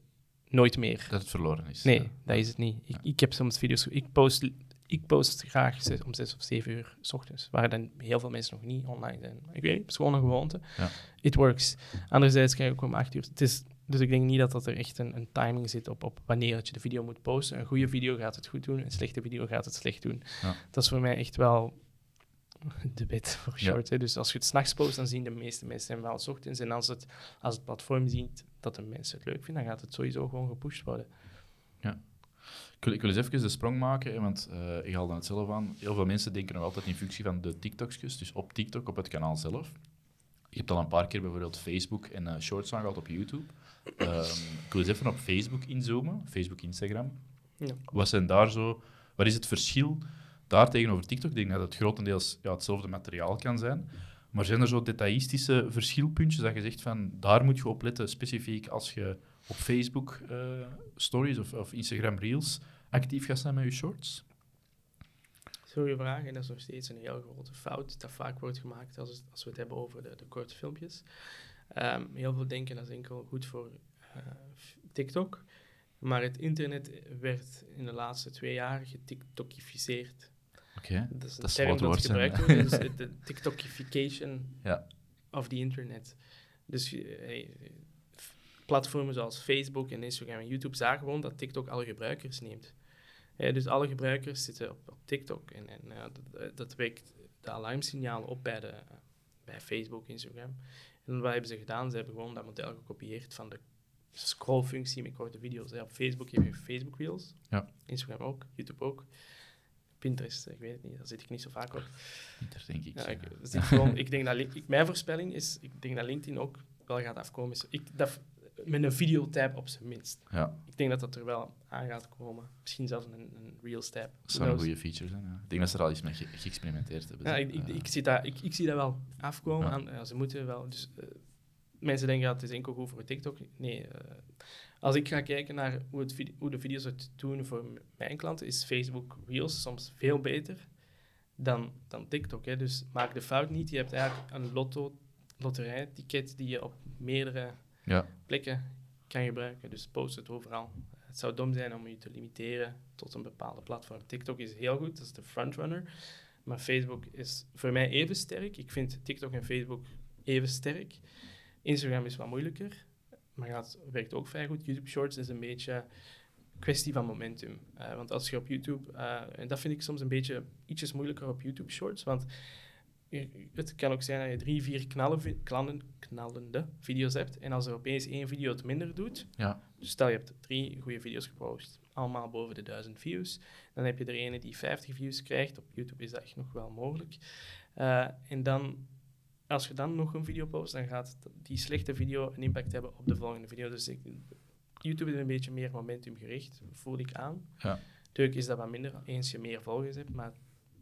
nooit meer Dat het verloren is. Nee, Ja. dat is het niet. Ik, ik heb soms video's... Ik post, ik post graag zes- om zes of zeven uur s ochtends, waar dan heel veel mensen nog niet online zijn. Ik weet niet, het is gewoon een gewoonte. Ja. It works. Anderzijds krijg ik ook om acht uur. Het is, dus ik denk niet dat, dat er echt een, een timing zit op, op wanneer dat je de video moet posten. Een goede video gaat het goed doen, een slechte video gaat het slecht doen. Ja. Dat is voor mij echt wel de wet voor Ja. short. Hè. Dus als je het s'nachts post, dan zien de meeste mensen hem wel s ochtends. En als het, als het platform ziet dat de mensen het leuk vinden, dan gaat het sowieso gewoon gepusht worden. Ik wil, ik wil eens even de sprong maken, want eh ik haalde het zelf aan. Heel veel mensen denken nog altijd in functie van de TikToks, dus op TikTok, op het kanaal zelf. Je hebt al een paar keer bijvoorbeeld Facebook en eh, Shorts aangehaald op YouTube. Ehm, ik wil eens even op Facebook inzoomen, Facebook, Instagram. Ja. Wat zijn daar zo... Wat is het verschil daar tegenover TikTok? Ik denk dat het grotendeels ja, hetzelfde materiaal kan zijn. Maar zijn er zo detaïstische verschilpuntjes dat je zegt van daar moet je op letten, specifiek als je op Facebook eh, stories of, of Instagram Reels actief gaat zijn met je shorts? Goeie vraag, en dat is nog steeds een heel grote fout dat vaak wordt gemaakt als, het- als we het hebben over de, de korte filmpjes. Ehm, heel veel denken dat is enkel goed voor eh, TikTok, maar het internet werd in de laatste twee jaar getiktokificeerd. Oké. Dat is een Dat is term dat gebruikt wordt, dus de- tiktokification Ja. of the internet. Dus je- hey, platformen zoals Facebook en Instagram en YouTube zagen gewoon dat TikTok alle gebruikers neemt. Dus alle gebruikers zitten op, op TikTok en, en dat, dat wekt de alarmsignalen op bij, de, bij Facebook, Instagram. En wat hebben ze gedaan? Ze hebben gewoon dat model gekopieerd van de scrollfunctie met korte video's. Hè. Op Facebook heb je Facebook Reels, Ja. Instagram ook, YouTube ook. Pinterest, ik weet het niet, daar zit ik niet zo vaak op. Daar denk ik. Ja, ik, ik, gewoon, ik denk dat mijn voorspelling is, ik denk dat LinkedIn ook wel gaat afkomen. Ik, dat, met een videotype op zijn minst. ja, Ik denk dat dat er wel aan gaat komen. Misschien zelfs een, een Reels type. dat zou een goede feature zijn. Ja. Ik denk dat ze er al iets mee ge- geëxperimenteerd hebben. Ja, ik, ik, ik, zie dat, ik, ik zie dat wel afkomen. Ja. Aan, ja, ze moeten wel. Dus, eh, mensen denken dat het is enkel goed voor TikTok. Nee, eh, als ik ga kijken naar hoe, het hoe de video's het doen voor mijn klanten, is Facebook Reels soms veel beter dan, dan TikTok. Hè. Dus maak de fout niet. Je hebt eigenlijk een lotto, loterijticket die je op meerdere ja, plekken kan gebruiken. Dus post het overal. Het zou dom zijn om je te limiteren tot een bepaalde platform. TikTok is heel goed, dat is de frontrunner. Maar Facebook is voor mij even sterk. Ik vind TikTok en Facebook even sterk. Instagram is wat moeilijker, maar gaat, werkt ook vrij goed. YouTube Shorts is een beetje kwestie van momentum. Eh, want als je op YouTube, eh, en dat vind ik soms een beetje ietsjes moeilijker op YouTube Shorts, want het kan ook zijn dat je drie, vier knallen, knallen, knallende video's hebt. En als er opeens één video het minder doet, ja, dus stel je hebt drie goede video's gepost, allemaal boven de 1000 views, dan heb je er ene die 50 views krijgt. Op YouTube is dat echt nog wel mogelijk. Eh, en dan, als je dan nog een video post, dan gaat die slechte video een impact hebben op de volgende video. Dus ik, YouTube is een beetje meer momentum gericht, voel ik aan. Ja. Natuurlijk is dat wat minder eens je meer volgers hebt, maar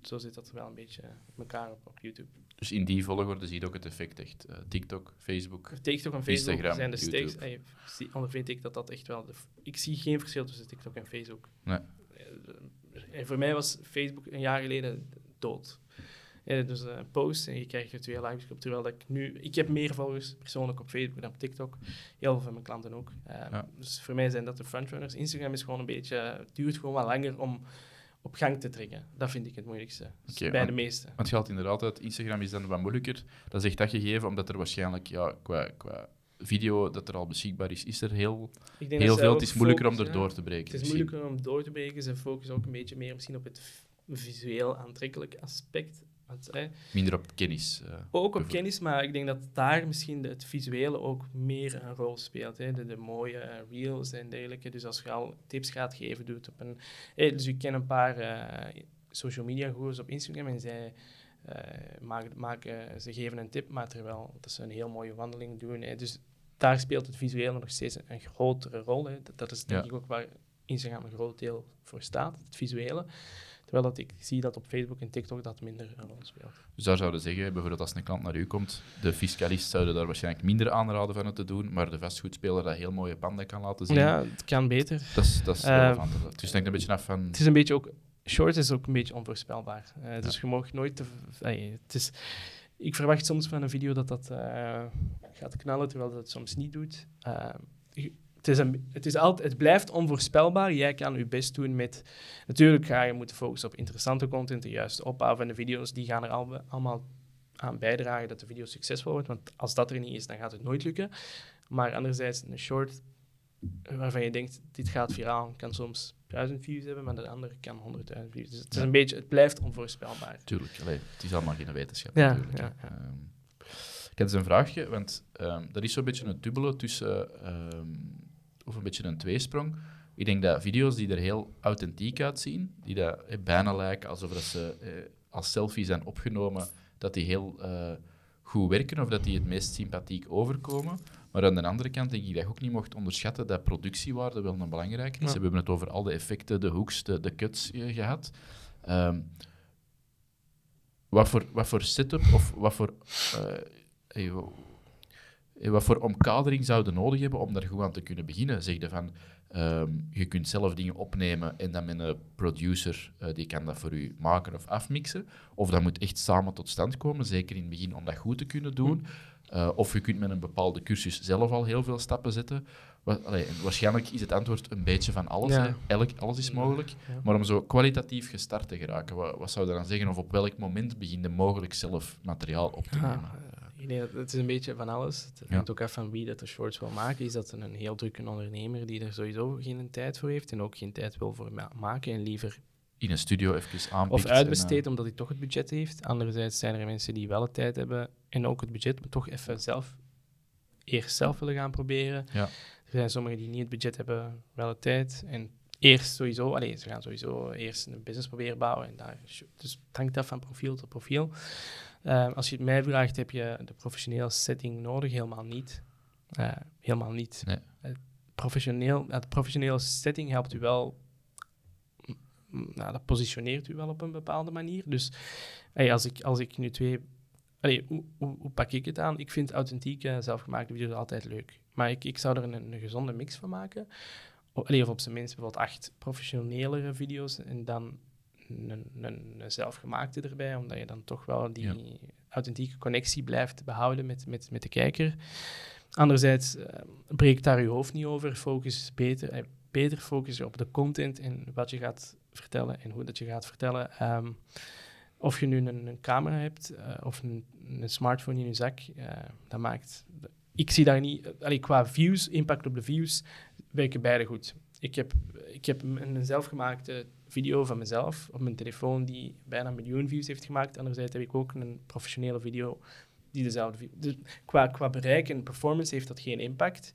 zo zit dat wel een beetje elkaar op, op YouTube. Dus in die volgorde zie je ook het effect echt. Uh, TikTok, Facebook, TikTok en Facebook Instagram, zijn de steeds. Ondervind ik dat dat echt wel. De, ik zie geen verschil tussen TikTok en Facebook. Nee. Eh, En voor mij was Facebook een jaar geleden dood. Ja, dus eh, een post en je krijgt er twee likes op. Terwijl dat ik nu... Ik heb meer volgers persoonlijk op Facebook dan op TikTok. Heel veel van mijn klanten ook. Eh, Ja. Dus voor mij zijn dat de frontrunners. Instagram is gewoon een beetje... Het duurt gewoon wat langer om op gang te trekken. Dat vind ik het moeilijkste. Dus bij de want- meeste. Want je haalt inderdaad uit, Instagram is dan wat moeilijker. Dat is echt dat gegeven, omdat er waarschijnlijk ja, qua, qua video dat er al beschikbaar is, is er heel, heel veel. Het is moeilijker om focussen- erdoor te breken. Het is moeilijker om door te breken. Ze focussen ook een beetje meer misschien op het visueel aantrekkelijk aspect. Want, hè, Minder op kennis. eh. ook op kennis, maar ik denk dat daar misschien het visuele ook meer een rol speelt. Hè. De, de mooie eh, reels en dergelijke. Dus als je al tips gaat geven, doet op een... hè, dus ik ken een paar eh, social media gurus op Instagram en zij... eh, maken, maken, ze geven een tip, maar terwijl dat ze een heel mooie wandeling doen. Hè. Dus daar speelt het visuele nog steeds een, een grotere rol. Hè. Dat, dat is denk Ja. ik ook waar Instagram een groot deel voor staat, het visuele. Terwijl dat ik zie dat op Facebook en TikTok dat minder een rol speelt. Dus daar zouden zeggen, bijvoorbeeld als een klant naar u komt, de fiscalist zouden daar waarschijnlijk minder aanraden van het te doen, maar de vastgoedspeler dat heel mooie panden kan laten zien, Ja, het kan beter. dat is, dat is relevant. Dus het hangt een beetje af van... Het is een beetje ook... Short is ook een beetje onvoorspelbaar. Eh, dus je mag nooit... Te, het is, ik verwacht soms van een video dat dat eh, gaat knallen, terwijl dat het soms niet doet. Je- het, is een, het, is altijd, het blijft onvoorspelbaar. Jij kan je best doen met... Natuurlijk ga je moeten focussen op interessante content, de juiste opbouw van de video's. Die gaan er al, allemaal aan bijdragen dat de video succesvol wordt. Want als dat er niet is, dan gaat het nooit lukken. Maar anderzijds, een short waarvan je denkt, dit gaat viraal, kan soms 1000 views hebben, maar de andere kan 100.000 views. Dus het, is Ja. een beetje, het blijft onvoorspelbaar. Tuurlijk, allee, het is allemaal geen wetenschap Ja, natuurlijk. ja. Ehm, ik had eens een vraagje, want ehm dat is zo'n beetje een dubbele tussen, ehm, of een beetje een tweesprong. Ik denk dat video's die er heel authentiek uitzien, die dat, eh, bijna lijken alsof dat ze eh, als selfie zijn opgenomen, dat die heel eh, goed werken of dat die het meest sympathiek overkomen. Maar aan de andere kant denk ik dat je ook niet mocht onderschatten dat productiewaarde wel een belangrijke is. Ja. We hebben het over al de effecten, de hoeks, de, de cuts eh, gehad. Ehm, wat voor, wat voor setup of wat voor, wat voor omkadering zouden nodig hebben om daar goed aan te kunnen beginnen? Zeg je van, ehm, je kunt zelf dingen opnemen en dan met een producer, eh, die kan dat voor u maken of afmixen. Of dat moet echt samen tot stand komen, zeker in het begin om dat goed te kunnen doen. Eh, of je kunt met een bepaalde cursus zelf al heel veel stappen zetten. Allee, waarschijnlijk is het antwoord een beetje van alles. Ja. Elk, alles is mogelijk. Ja. Maar om zo kwalitatief gestart te geraken, wat, wat zou je dan zeggen? Of op welk moment begin je mogelijk zelf materiaal op te Ja, nemen? Ik denk dat het is een beetje van alles. Het Ja. hangt ook af van wie dat de shorts wil maken. Is dat een heel drukke ondernemer die er sowieso geen tijd voor heeft en ook geen tijd wil voor ma- maken en liever In een studio even aanpikt. of en, uitbesteedt eh, omdat hij toch het budget heeft. Anderzijds zijn er mensen die wel de tijd hebben en ook het budget, maar toch even zelf eerst zelf willen gaan proberen. Ja. Er zijn sommigen die niet het budget hebben, wel de tijd. En eerst sowieso, allee, ze gaan sowieso eerst een business proberen bouwen. En daar, dus het hangt af van profiel tot profiel. Eh, als je het mij vraagt, heb je de professionele setting nodig? Helemaal niet. Eh, helemaal niet. Nee. Het professioneel, het professionele setting helpt u wel. m- m- Nou, dat positioneert u wel op een bepaalde manier. Dus hey, als, ik, als ik nu twee. Allee, hoe, hoe, hoe pak ik het aan? Ik vind authentieke, zelfgemaakte video's altijd leuk. Maar ik, ik zou er een, een gezonde mix van maken. Allee, of op zijn minst bijvoorbeeld acht professionelere video's en dan een, een, een zelfgemaakte erbij, omdat je dan toch wel die Ja. authentieke connectie blijft behouden met, met, met de kijker. Anderzijds, eh, breek daar je hoofd niet over. Focus beter, eh, beter focus op de content en wat je gaat vertellen en hoe dat je gaat vertellen. Ehm, of je nu een, een camera hebt eh, of een, een smartphone in je zak, dat maakt... Ik zie daar niet... allee, qua views, impact op de views, werken beide goed. Ik heb, ik heb een zelfgemaakte video van mezelf op mijn telefoon die bijna een miljoen views heeft gemaakt. Anderzijds heb ik ook een professionele video die dezelfde... Dus qua, qua bereik en performance heeft dat geen impact.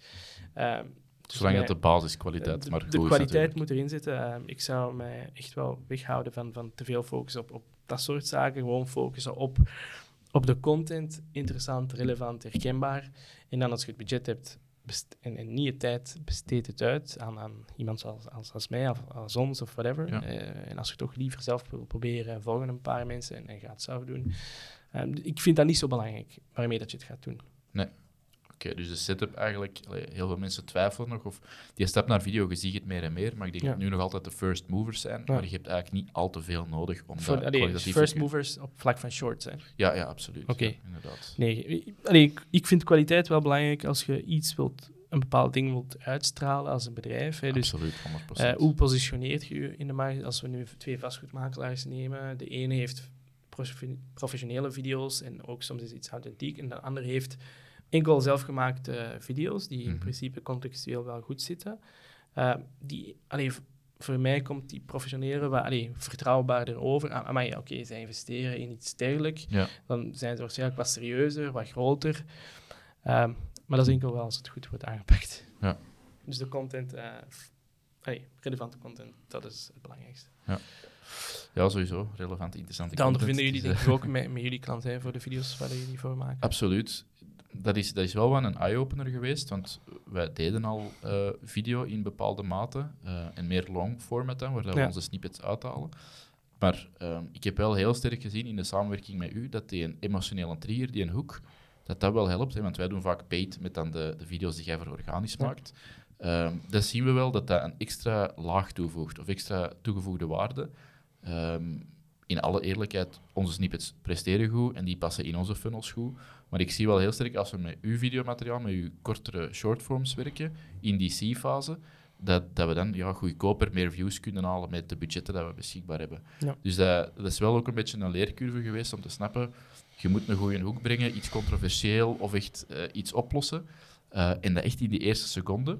Ehm, dus Zolang dat de basiskwaliteit de, maar de goed is kwaliteit natuurlijk. moet erin zitten. Ehm, ik zou mij echt wel weghouden van, van te veel focus op, op dat soort zaken. Gewoon focussen op, op de content. Interessant, relevant, herkenbaar. En dan als je het budget hebt, en, en niet je tijd besteedt het uit aan, aan iemand zoals als, als mij of als ons of whatever. Ja. Eh, en als je toch liever zelf wil proberen, volgen een paar mensen en, en gaat het zelf doen. Ehm, ik vind dat niet zo belangrijk waarmee dat je het gaat doen. Oké, dus de setup eigenlijk, heel veel mensen twijfelen nog of die stap naar video, je ziet het meer en meer, maar ik denk Ja. dat nu nog altijd de first movers zijn, Ja. maar je hebt eigenlijk niet al te veel nodig om Voor, dat allee, first te- movers op vlak van shorts. Hè. Ja, ja, absoluut. Oké. Ja, inderdaad. Nee, ik- allee, ik, ik vind kwaliteit wel belangrijk als je iets wilt, een bepaald ding wilt uitstralen als een bedrijf. Hè. Dus absoluut, 100%. Eh, hoe positioneert je je in de markt? Als we nu twee vastgoedmakelaars nemen, de ene heeft profe- professionele video's en ook soms is iets authentiek, en de andere heeft enkel zelfgemaakte video's die in Mhm. principe contextueel wel goed zitten. Eh, die, allee, voor mij komt die professionele allee, vertrouwbaarder over. Ah, maar ja, oké, zij investeren in iets dergelijks, Ja. dan zijn ze waarschijnlijk wat serieuzer, wat groter. Ehm, maar dat is enkel wel als het goed wordt aangepakt. Ja. Dus de content, eh, allee, relevante content, dat is het belangrijkste. ja, sowieso. Relevant, interessante Dat content. ondervinden jullie denk eh, ik ook met, met jullie klanten hè, voor de video's waar jullie voor maken. Absoluut. Dat is, dat is wel wel een eye-opener geweest, want wij deden al eh, video in bepaalde mate eh, en meer long format dan, waar we Ja. onze snippets uithalen. Maar ehm, ik heb wel heel sterk gezien in de samenwerking met u dat die een emotionele trigger, die een hoek, dat dat wel helpt. Hè, want wij doen vaak paid met dan de, de video's die jij voor organisch Ja. maakt. Ehm dat zien we wel dat dat een extra laag toevoegt of extra toegevoegde waarde. Ehm, in alle eerlijkheid, onze snippets presteren goed en die passen in onze funnels goed. Maar ik zie wel heel sterk als we met uw videomateriaal, met uw kortere shortforms werken, in die C-fase, dat, dat we dan ja, goedkoper meer views kunnen halen met de budgetten dat we beschikbaar hebben. Ja. Dus dat, dat is wel ook een beetje een leercurve geweest om te snappen, je moet een goede hoek brengen, iets controversieel of echt eh, iets oplossen. Eh, en dat echt in die eerste seconde.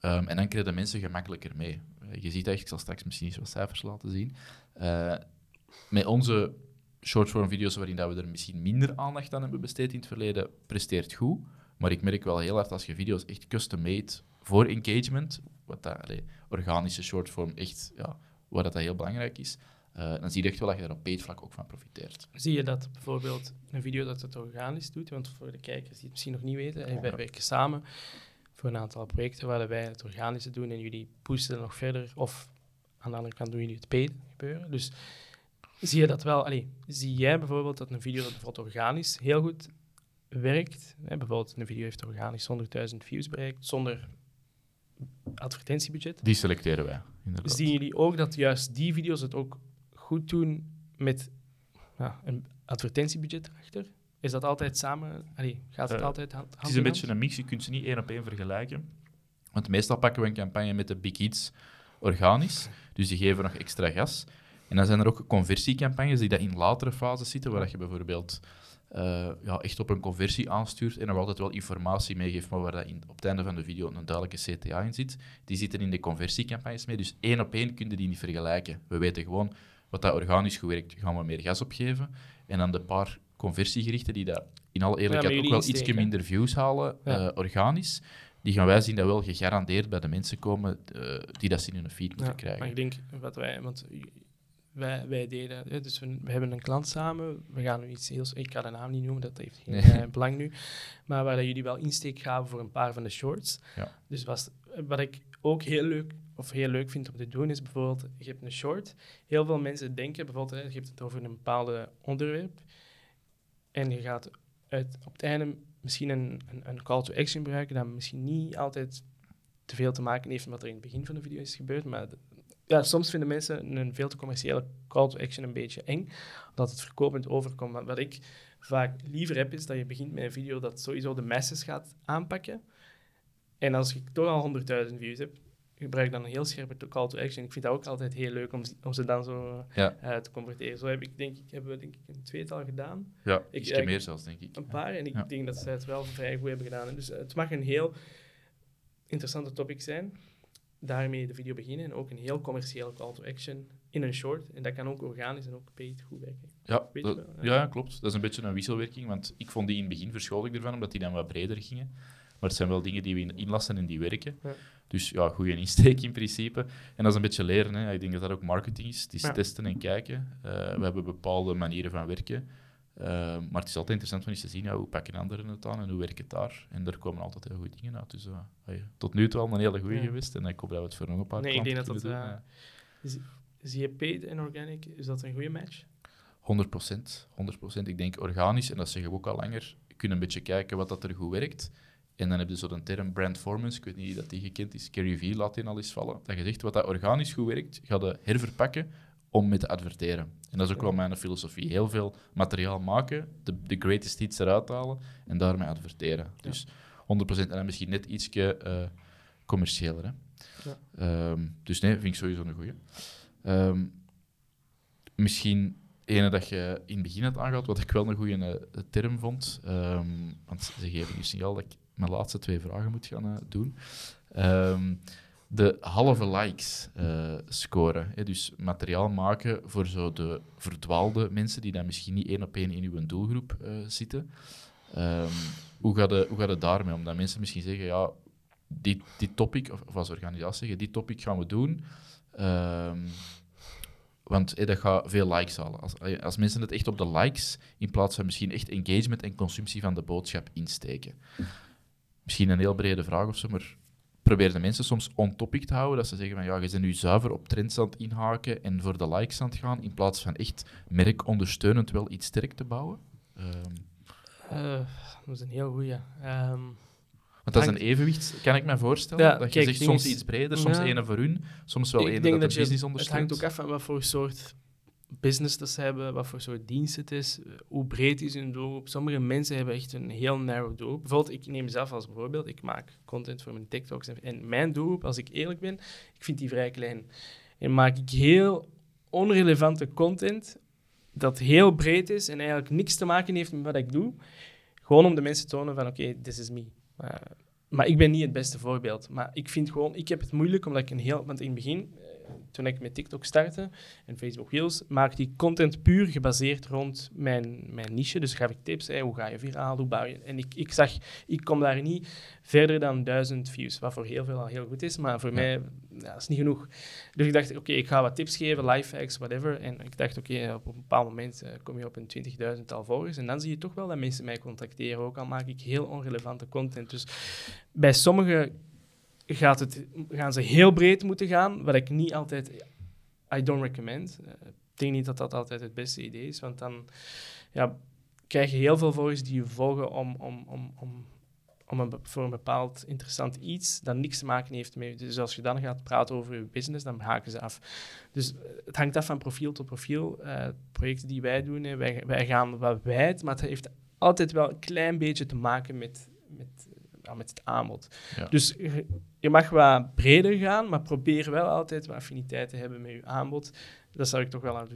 Ehm, en dan krijgen de mensen gemakkelijker mee. Eh, je ziet dat, ik zal straks misschien eens wat cijfers laten zien. Met onze shortform video's waarin dat we er misschien minder aandacht aan hebben besteed in het verleden, presteert goed. Maar ik merk wel heel hard als je video's echt custom-made voor engagement, wat dat, allee, organische shortform echt, ja, waar dat, dat heel belangrijk is, eh, dan zie je echt wel dat je daar op paid vlak ook van profiteert. Zie je dat bijvoorbeeld een video dat het organisch doet, want voor de kijkers die het misschien nog niet weten, hè, wij Ja. werken samen voor een aantal projecten waar wij het organische doen en jullie pushen het nog verder, of aan de andere kant doen jullie het paid gebeuren. Dus zie je dat wel, allee, zie jij bijvoorbeeld dat een video dat bijvoorbeeld organisch heel goed werkt, hè, bijvoorbeeld een video heeft organisch 100.000 views bereikt, zonder advertentiebudget, Die selecteren wij, inderdaad. Zien jullie ook dat juist die video's het ook goed doen met ja, een advertentiebudget erachter? Is dat altijd samen? Allee, gaat het Eh, altijd hand, hand Het is een beetje een mix, je kunt ze niet één op één vergelijken. Want meestal pakken we een campagne met de Big Hits organisch, dus die geven nog extra gas. En dan zijn er ook conversiecampagnes die dat in latere fases zitten, waar dat je bijvoorbeeld eh, ja, echt op een conversie aanstuurt en nog altijd wel informatie meegeeft, maar waar dat in, op het einde van de video een duidelijke CTA in zit. Die zitten in de conversiecampagnes mee, dus één op één kun je die niet vergelijken. We weten gewoon wat dat organisch goed werkt, gaan we meer gas opgeven. En dan de paar conversiegerichten die dat in alle eerlijkheid ook wel iets minder views halen, Ja. eh, organisch, die gaan wij zien dat wel gegarandeerd bij de mensen komen eh, die dat ze in hun feed moeten Ja, krijgen. Maar ik denk wat wij, want wij, wij deden, hè, dus we, we hebben een klant samen. We gaan nu iets heel, ik ga de naam niet noemen, dat heeft geen Nee. eh, belang nu. Maar waar dat jullie wel insteek gaven voor een paar van de shorts. Ja. Dus was, wat ik ook heel leuk, of heel leuk vind om te doen, is bijvoorbeeld, je hebt een short. Heel veel mensen denken, bijvoorbeeld, je hebt het over een bepaald onderwerp. En je gaat uit, op het einde misschien een, een, een call to action gebruiken, dat misschien niet altijd te veel te maken heeft met wat er in het begin van de video is gebeurd. Maar ja, soms vinden mensen een veel te commerciële call to action een beetje eng, omdat het verkopend overkomt. Maar wat ik vaak liever heb, is dat je begint met een video dat sowieso de masses gaat aanpakken. En als ik toch al 100.000 views heb, gebruik dan een heel scherpe call to action. Ik vind dat ook altijd heel leuk om, ze- om ze dan zo Ja. eh, te converteren. Zo heb ik, denk ik, hebben we denk ik een tweetal gedaan Ja, Ik- meer zelfs, denk ik. een paar. En ik Ja. denk dat zij het wel vrij goed hebben gedaan. Dus eh, het mag een heel interessante topic zijn. Daarmee de video beginnen. En ook een heel commerciële call to action in een short. En dat kan ook organisch en ook paid goed werken. Ja, dat- ja, klopt. Dat is een beetje een wisselwerking, want ik vond die in het begin verschool ik ervan, omdat die dan wat breder gingen. Maar het zijn wel dingen die we in- inlassen en die werken. Ja. Dus ja, goede insteek in principe. En dat is een beetje leren. Hè. Ik denk dat dat ook marketing is. Het is Ja. testen en kijken. Eh, we hebben bepaalde manieren van werken. Uh, maar het is altijd interessant om eens te zien ja, hoe pakken anderen het aan en hoe werkt het daar. En er komen altijd heel goede dingen uit. Dus uh, tot nu toe al een hele goede ja. geweest. En ik hoop dat we het voor nog een paar nee, ik denk dat kunnen dat, doen. uh, Zie je paid en organic, is dat een goede match? 100 procent. 100 Ik denk organisch, en dat zeggen we ook al langer, je kunt een beetje kijken wat dat er goed werkt. En dan heb je zo de term brandformance, ik weet niet dat die gekend is, Gary Vee laat die al eens vallen. Dat je zegt, wat dat organisch goed werkt, ga je herverpakken om mee te adverteren. En dat is ook wel mijn filosofie. Heel veel materiaal maken, de, de greatest hits eruit halen en daarmee adverteren. Dus 100% en dan misschien net ietsje uh, commerciëler. Hè. Ja. Um, dus nee, vind ik sowieso een goeie. Um, misschien ene dat je in het begin had aangehaald, wat ik wel een goede uh, term vond. Um, want ze geven nu signaal dat ik mijn laatste twee vragen moet gaan uh, doen. Um, de halve likes uh, scoren. Hè? Dus materiaal maken voor zo de verdwaalde mensen die dan misschien niet één op één in uw doelgroep zitten. Um, hoe, gaat het, hoe gaat het daarmee? Omdat mensen misschien zeggen, ja, die, die topic, of, of als organisatie zeggen, die topic gaan we doen. Want hey, dat gaat veel likes halen. Als, als mensen het echt op de likes, in plaats van misschien echt engagement en consumptie van de boodschap insteken. Misschien een heel brede vraag of zo, maar probeer de mensen soms on-topic te houden. Dat ze zeggen van ja, je bent nu zuiver op trends aan het inhaken en voor de likes aan het gaan, in plaats van echt merkondersteunend wel iets sterk te bouwen. Um, uh, dat is een heel goeie. Um, want dat is een evenwicht, kan ik me voorstellen. Ja, dat je kijk, zegt soms is, iets breder, soms ja, ene voor hun, soms wel ene dat, dat de business ondersteunt. Het hangt ook af van wat voor soort business dat hebben, wat voor soort dienst het is, hoe breed is hun doelgroep. Sommige mensen hebben echt een heel narrow doelgroep. Bijvoorbeeld, ik neem mezelf als voorbeeld, ik maak content voor mijn TikToks. En mijn doelgroep, als ik eerlijk ben, ik vind die vrij klein. En maak ik heel onrelevante content dat heel breed is en eigenlijk niks te maken heeft met wat ik doe. Gewoon om de mensen te tonen van, oké, okay, this is me. Uh, maar ik ben niet het beste voorbeeld. Maar ik vind gewoon, ik heb het moeilijk omdat ik een heel. Want in het begin, toen ik met TikTok startte en Facebook Reels, maakte ik content puur gebaseerd rond mijn, mijn niche. Dus gaf ik tips, hey, hoe ga je viraal, hoe bouw je... En ik, ik zag, ik kom daar niet verder dan duizend views, wat voor heel veel al heel goed is, maar voor mij ja, is niet genoeg. Dus ik dacht, oké, ik ga wat tips geven, life hacks, whatever. En ik dacht, oké, op een bepaald moment uh, kom je op een 20.000 tal volgers. En dan zie je toch wel dat mensen mij contacteren, ook al maak ik heel onrelevante content. Dus bij sommigen gaat het, gaan ze heel breed moeten gaan, wat ik niet altijd... I don't recommend. Uh, ik denk niet dat dat altijd het beste idee is, want dan ja, krijg je heel veel volgers die je volgen om, om, om, om, om een, voor een bepaald interessant iets dat niks te maken heeft met... Dus als je dan gaat praten over je business, dan haken ze af. Dus uh, het hangt af van profiel tot profiel. Uh, projecten die wij doen, wij, wij gaan wat wijd, maar het heeft altijd wel een klein beetje te maken met, met met het aanbod. Dus je mag wat breder gaan, maar probeer wel altijd wat affiniteit te hebben met je aanbod. Dat zou ik toch wel aan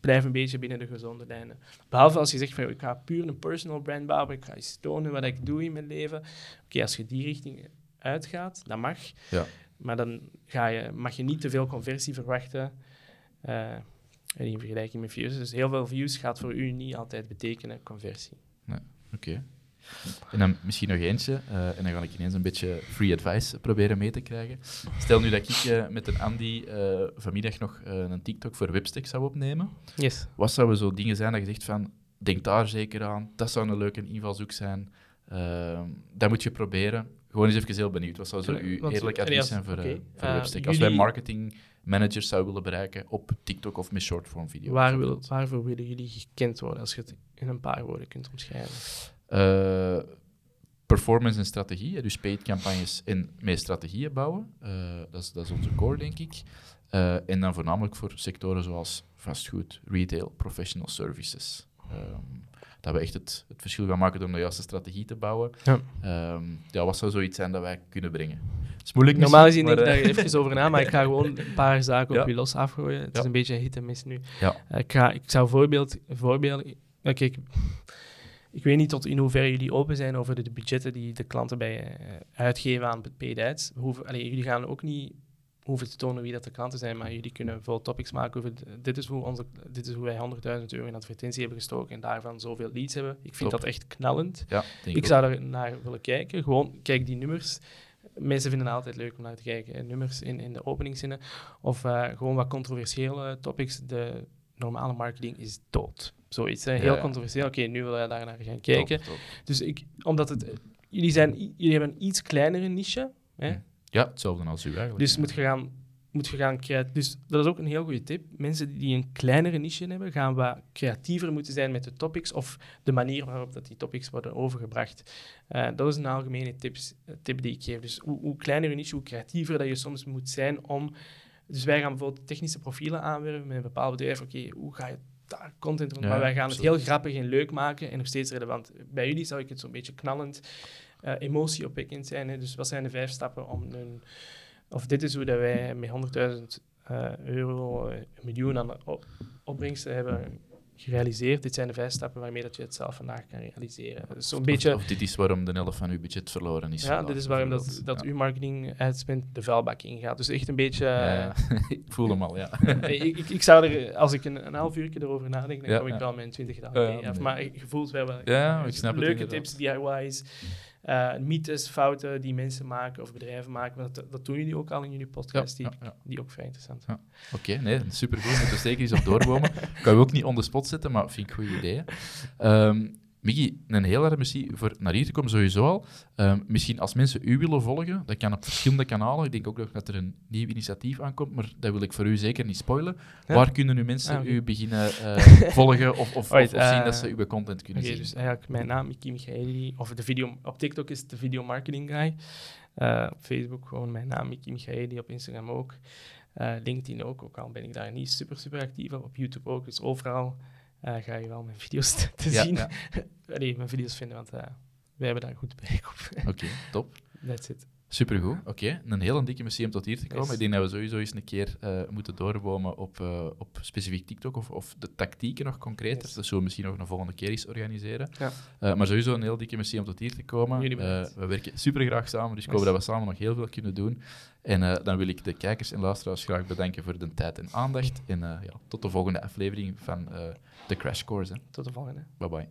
Blijf een beetje binnen de gezonde lijnen. Behalve als je zegt van ik ga puur een personal brand bouwen, ik ga eens tonen wat ik doe in mijn leven. Oké, als je die richting uitgaat, dat mag. Ja. Maar dan ga je, mag je niet te veel conversie verwachten. Uh, in vergelijking met views. Dus heel veel views gaat voor u niet altijd betekenen conversie. Nee, Oké. En dan misschien nog eentje, uh, en dan ga ik ineens een beetje free advice proberen mee te krijgen. Stel nu dat ik uh, met een Andy uh, vanmiddag nog een TikTok voor Webstack zou opnemen. Yes. Wat zouden zo dingen zijn dat je zegt van, denk daar zeker aan, dat zou een leuke invalshoek zijn. Ehm, dat moet je proberen. Gewoon eens even heel benieuwd. Wat zou zo uw eerlijk advies zijn voor, okay. voor Webstack? Als wij marketing managers zouden willen bereiken op TikTok of met shortform video. Waar wil, waarvoor willen jullie gekend worden, als je het in een paar woorden kunt omschrijven? Uh, performance en strategie, dus paid campagnes en met strategieën bouwen. Uh, dat, is, dat is onze core, denk ik. Uh, en dan voornamelijk voor sectoren zoals vastgoed, retail, professional services. Um, dat we echt het, het, verschil gaan maken door de juiste strategie te bouwen. Ja. Um, ja, wat zou zoiets zijn dat wij kunnen brengen? Het is moeilijk Normaal gezien denk ik daar even over na, maar ik ga gewoon een paar zaken op je los afgooien. Het is een beetje hit en miss nu. Ja. ik, ga, ik zou voorbeeld, voorbeeld kijk, ik weet niet tot in hoeverre jullie open zijn over de, budgetten die de klanten bij uh, uitgeven aan paid ads. jullie gaan ook niet hoeven te tonen wie dat de klanten zijn, maar jullie kunnen veel topics maken over dit is hoe, onze, dit is hoe wij 100.000 euro in advertentie hebben gestoken en daarvan zoveel leads hebben. Ik vind dat echt knallend. Ja, ik zou er naar willen kijken. Gewoon, kijk die nummers. Mensen vinden het altijd leuk om naar te kijken. Nummers in, in de openingszinnen. Of uh, gewoon wat controversiële topics. De normale marketing is dood. Zoiets, hè? Heel ja. controversieel. Oké, nu wil je daar naar gaan kijken. Top, top. Dus ik, omdat het, jullie, zijn, jullie hebben een iets kleinere niche. Hè? Hm. Ja, hetzelfde als u eigenlijk. Dus moet je gaan, moet je gaan Dus dat is ook een heel goede tip. Mensen die een kleinere niche hebben, gaan wat creatiever moeten zijn met de topics of de manier waarop dat die topics worden overgebracht. Eh, dat is een algemene tips, eh, tip die ik geef. Dus hoe, hoe kleiner je niche, hoe creatiever dat je soms moet zijn om... Dus wij gaan bijvoorbeeld technische profielen aanwerven met een bepaald bedrijf. Oké, hoe ga je daar content rond? Ja, maar wij gaan absoluut. het heel grappig en leuk maken en nog steeds relevant. Bij jullie zou ik het zo'n beetje knallend, eh emotieopwekkend zijn. Hè? Dus wat zijn de vijf stappen om een... Of dit is hoe dat wij met 100.000 eh, euro, eh, een miljoen aan op- opbrengsten hebben gerealiseerd. Dit zijn de vijf stappen waarmee dat je het zelf vandaag kan realiseren. Dus zo'n Of- beetje... Of, dit is waarom de helft van uw budget verloren is. Ja, dit is waarom dat, dat Ja. uw marketing uitspend de vuilbak ingaat. Dus echt een beetje... Ja, ja. ik voel hem al, ja. eh, ik, ik, ik zou er, als ik een, een half uur erover nadenk, dan kom ik wel met 20 Ja, dagen af. nee. Maar je voelt wel wel Ja, ik snap het leuke tips, DIY's, eh mythes, fouten die mensen maken of bedrijven maken. Dat, dat doen jullie ook al in jullie Ja, podcast, die, ja, ja. die ook vrij interessant Ja. Oké, nee, supergoed. Moeten we zeker eens op doorbomen. kan je ook niet on the spot zetten, maar vind ik een goed idee. Miggy, een heel erg merci voor naar hier te komen, sowieso al. Ehm, misschien als mensen u willen volgen, dat kan op verschillende kanalen. Ik denk ook nog dat er een nieuw initiatief aankomt, maar dat wil ik voor u zeker niet spoilen. Ja? Waar kunnen nu mensen Ah, u beginnen eh, volgen of, of, of, Right, of zien eh, dat ze uw content kunnen zien? dus eigenlijk mijn naam, Miki Michaeli, of de video, op TikTok is het de video marketing guy. Eh, op Facebook gewoon mijn naam, Miki Michaeli, op Instagram ook. Eh, LinkedIn ook, ook al ben ik daar niet super, super actief op. Op YouTube ook, dus overal eh, ga je wel mijn video's te, te Ja, zien. ja. Allee, mijn video's vinden, want eh, wij hebben daar goed bereik op. Oké, top. That's it. Supergoed. Oké, een hele dikke om tot hier te komen. Yes. Ik denk dat we sowieso eens een keer eh, moeten doorbomen op, eh, op specifiek TikTok of, of de tactieken nog concreter. Yes. Dat zullen we misschien nog een volgende keer eens organiseren. Ja. Eh, maar sowieso een heel dikke om tot hier te komen. We werken super graag samen, dus ik hoop dat we samen nog heel veel kunnen doen. En dan wil ik de kijkers en luisteraars graag bedanken voor de tijd en aandacht. En ja, tot de volgende aflevering van de Crash Course. hè. Tot de volgende. Bye bye.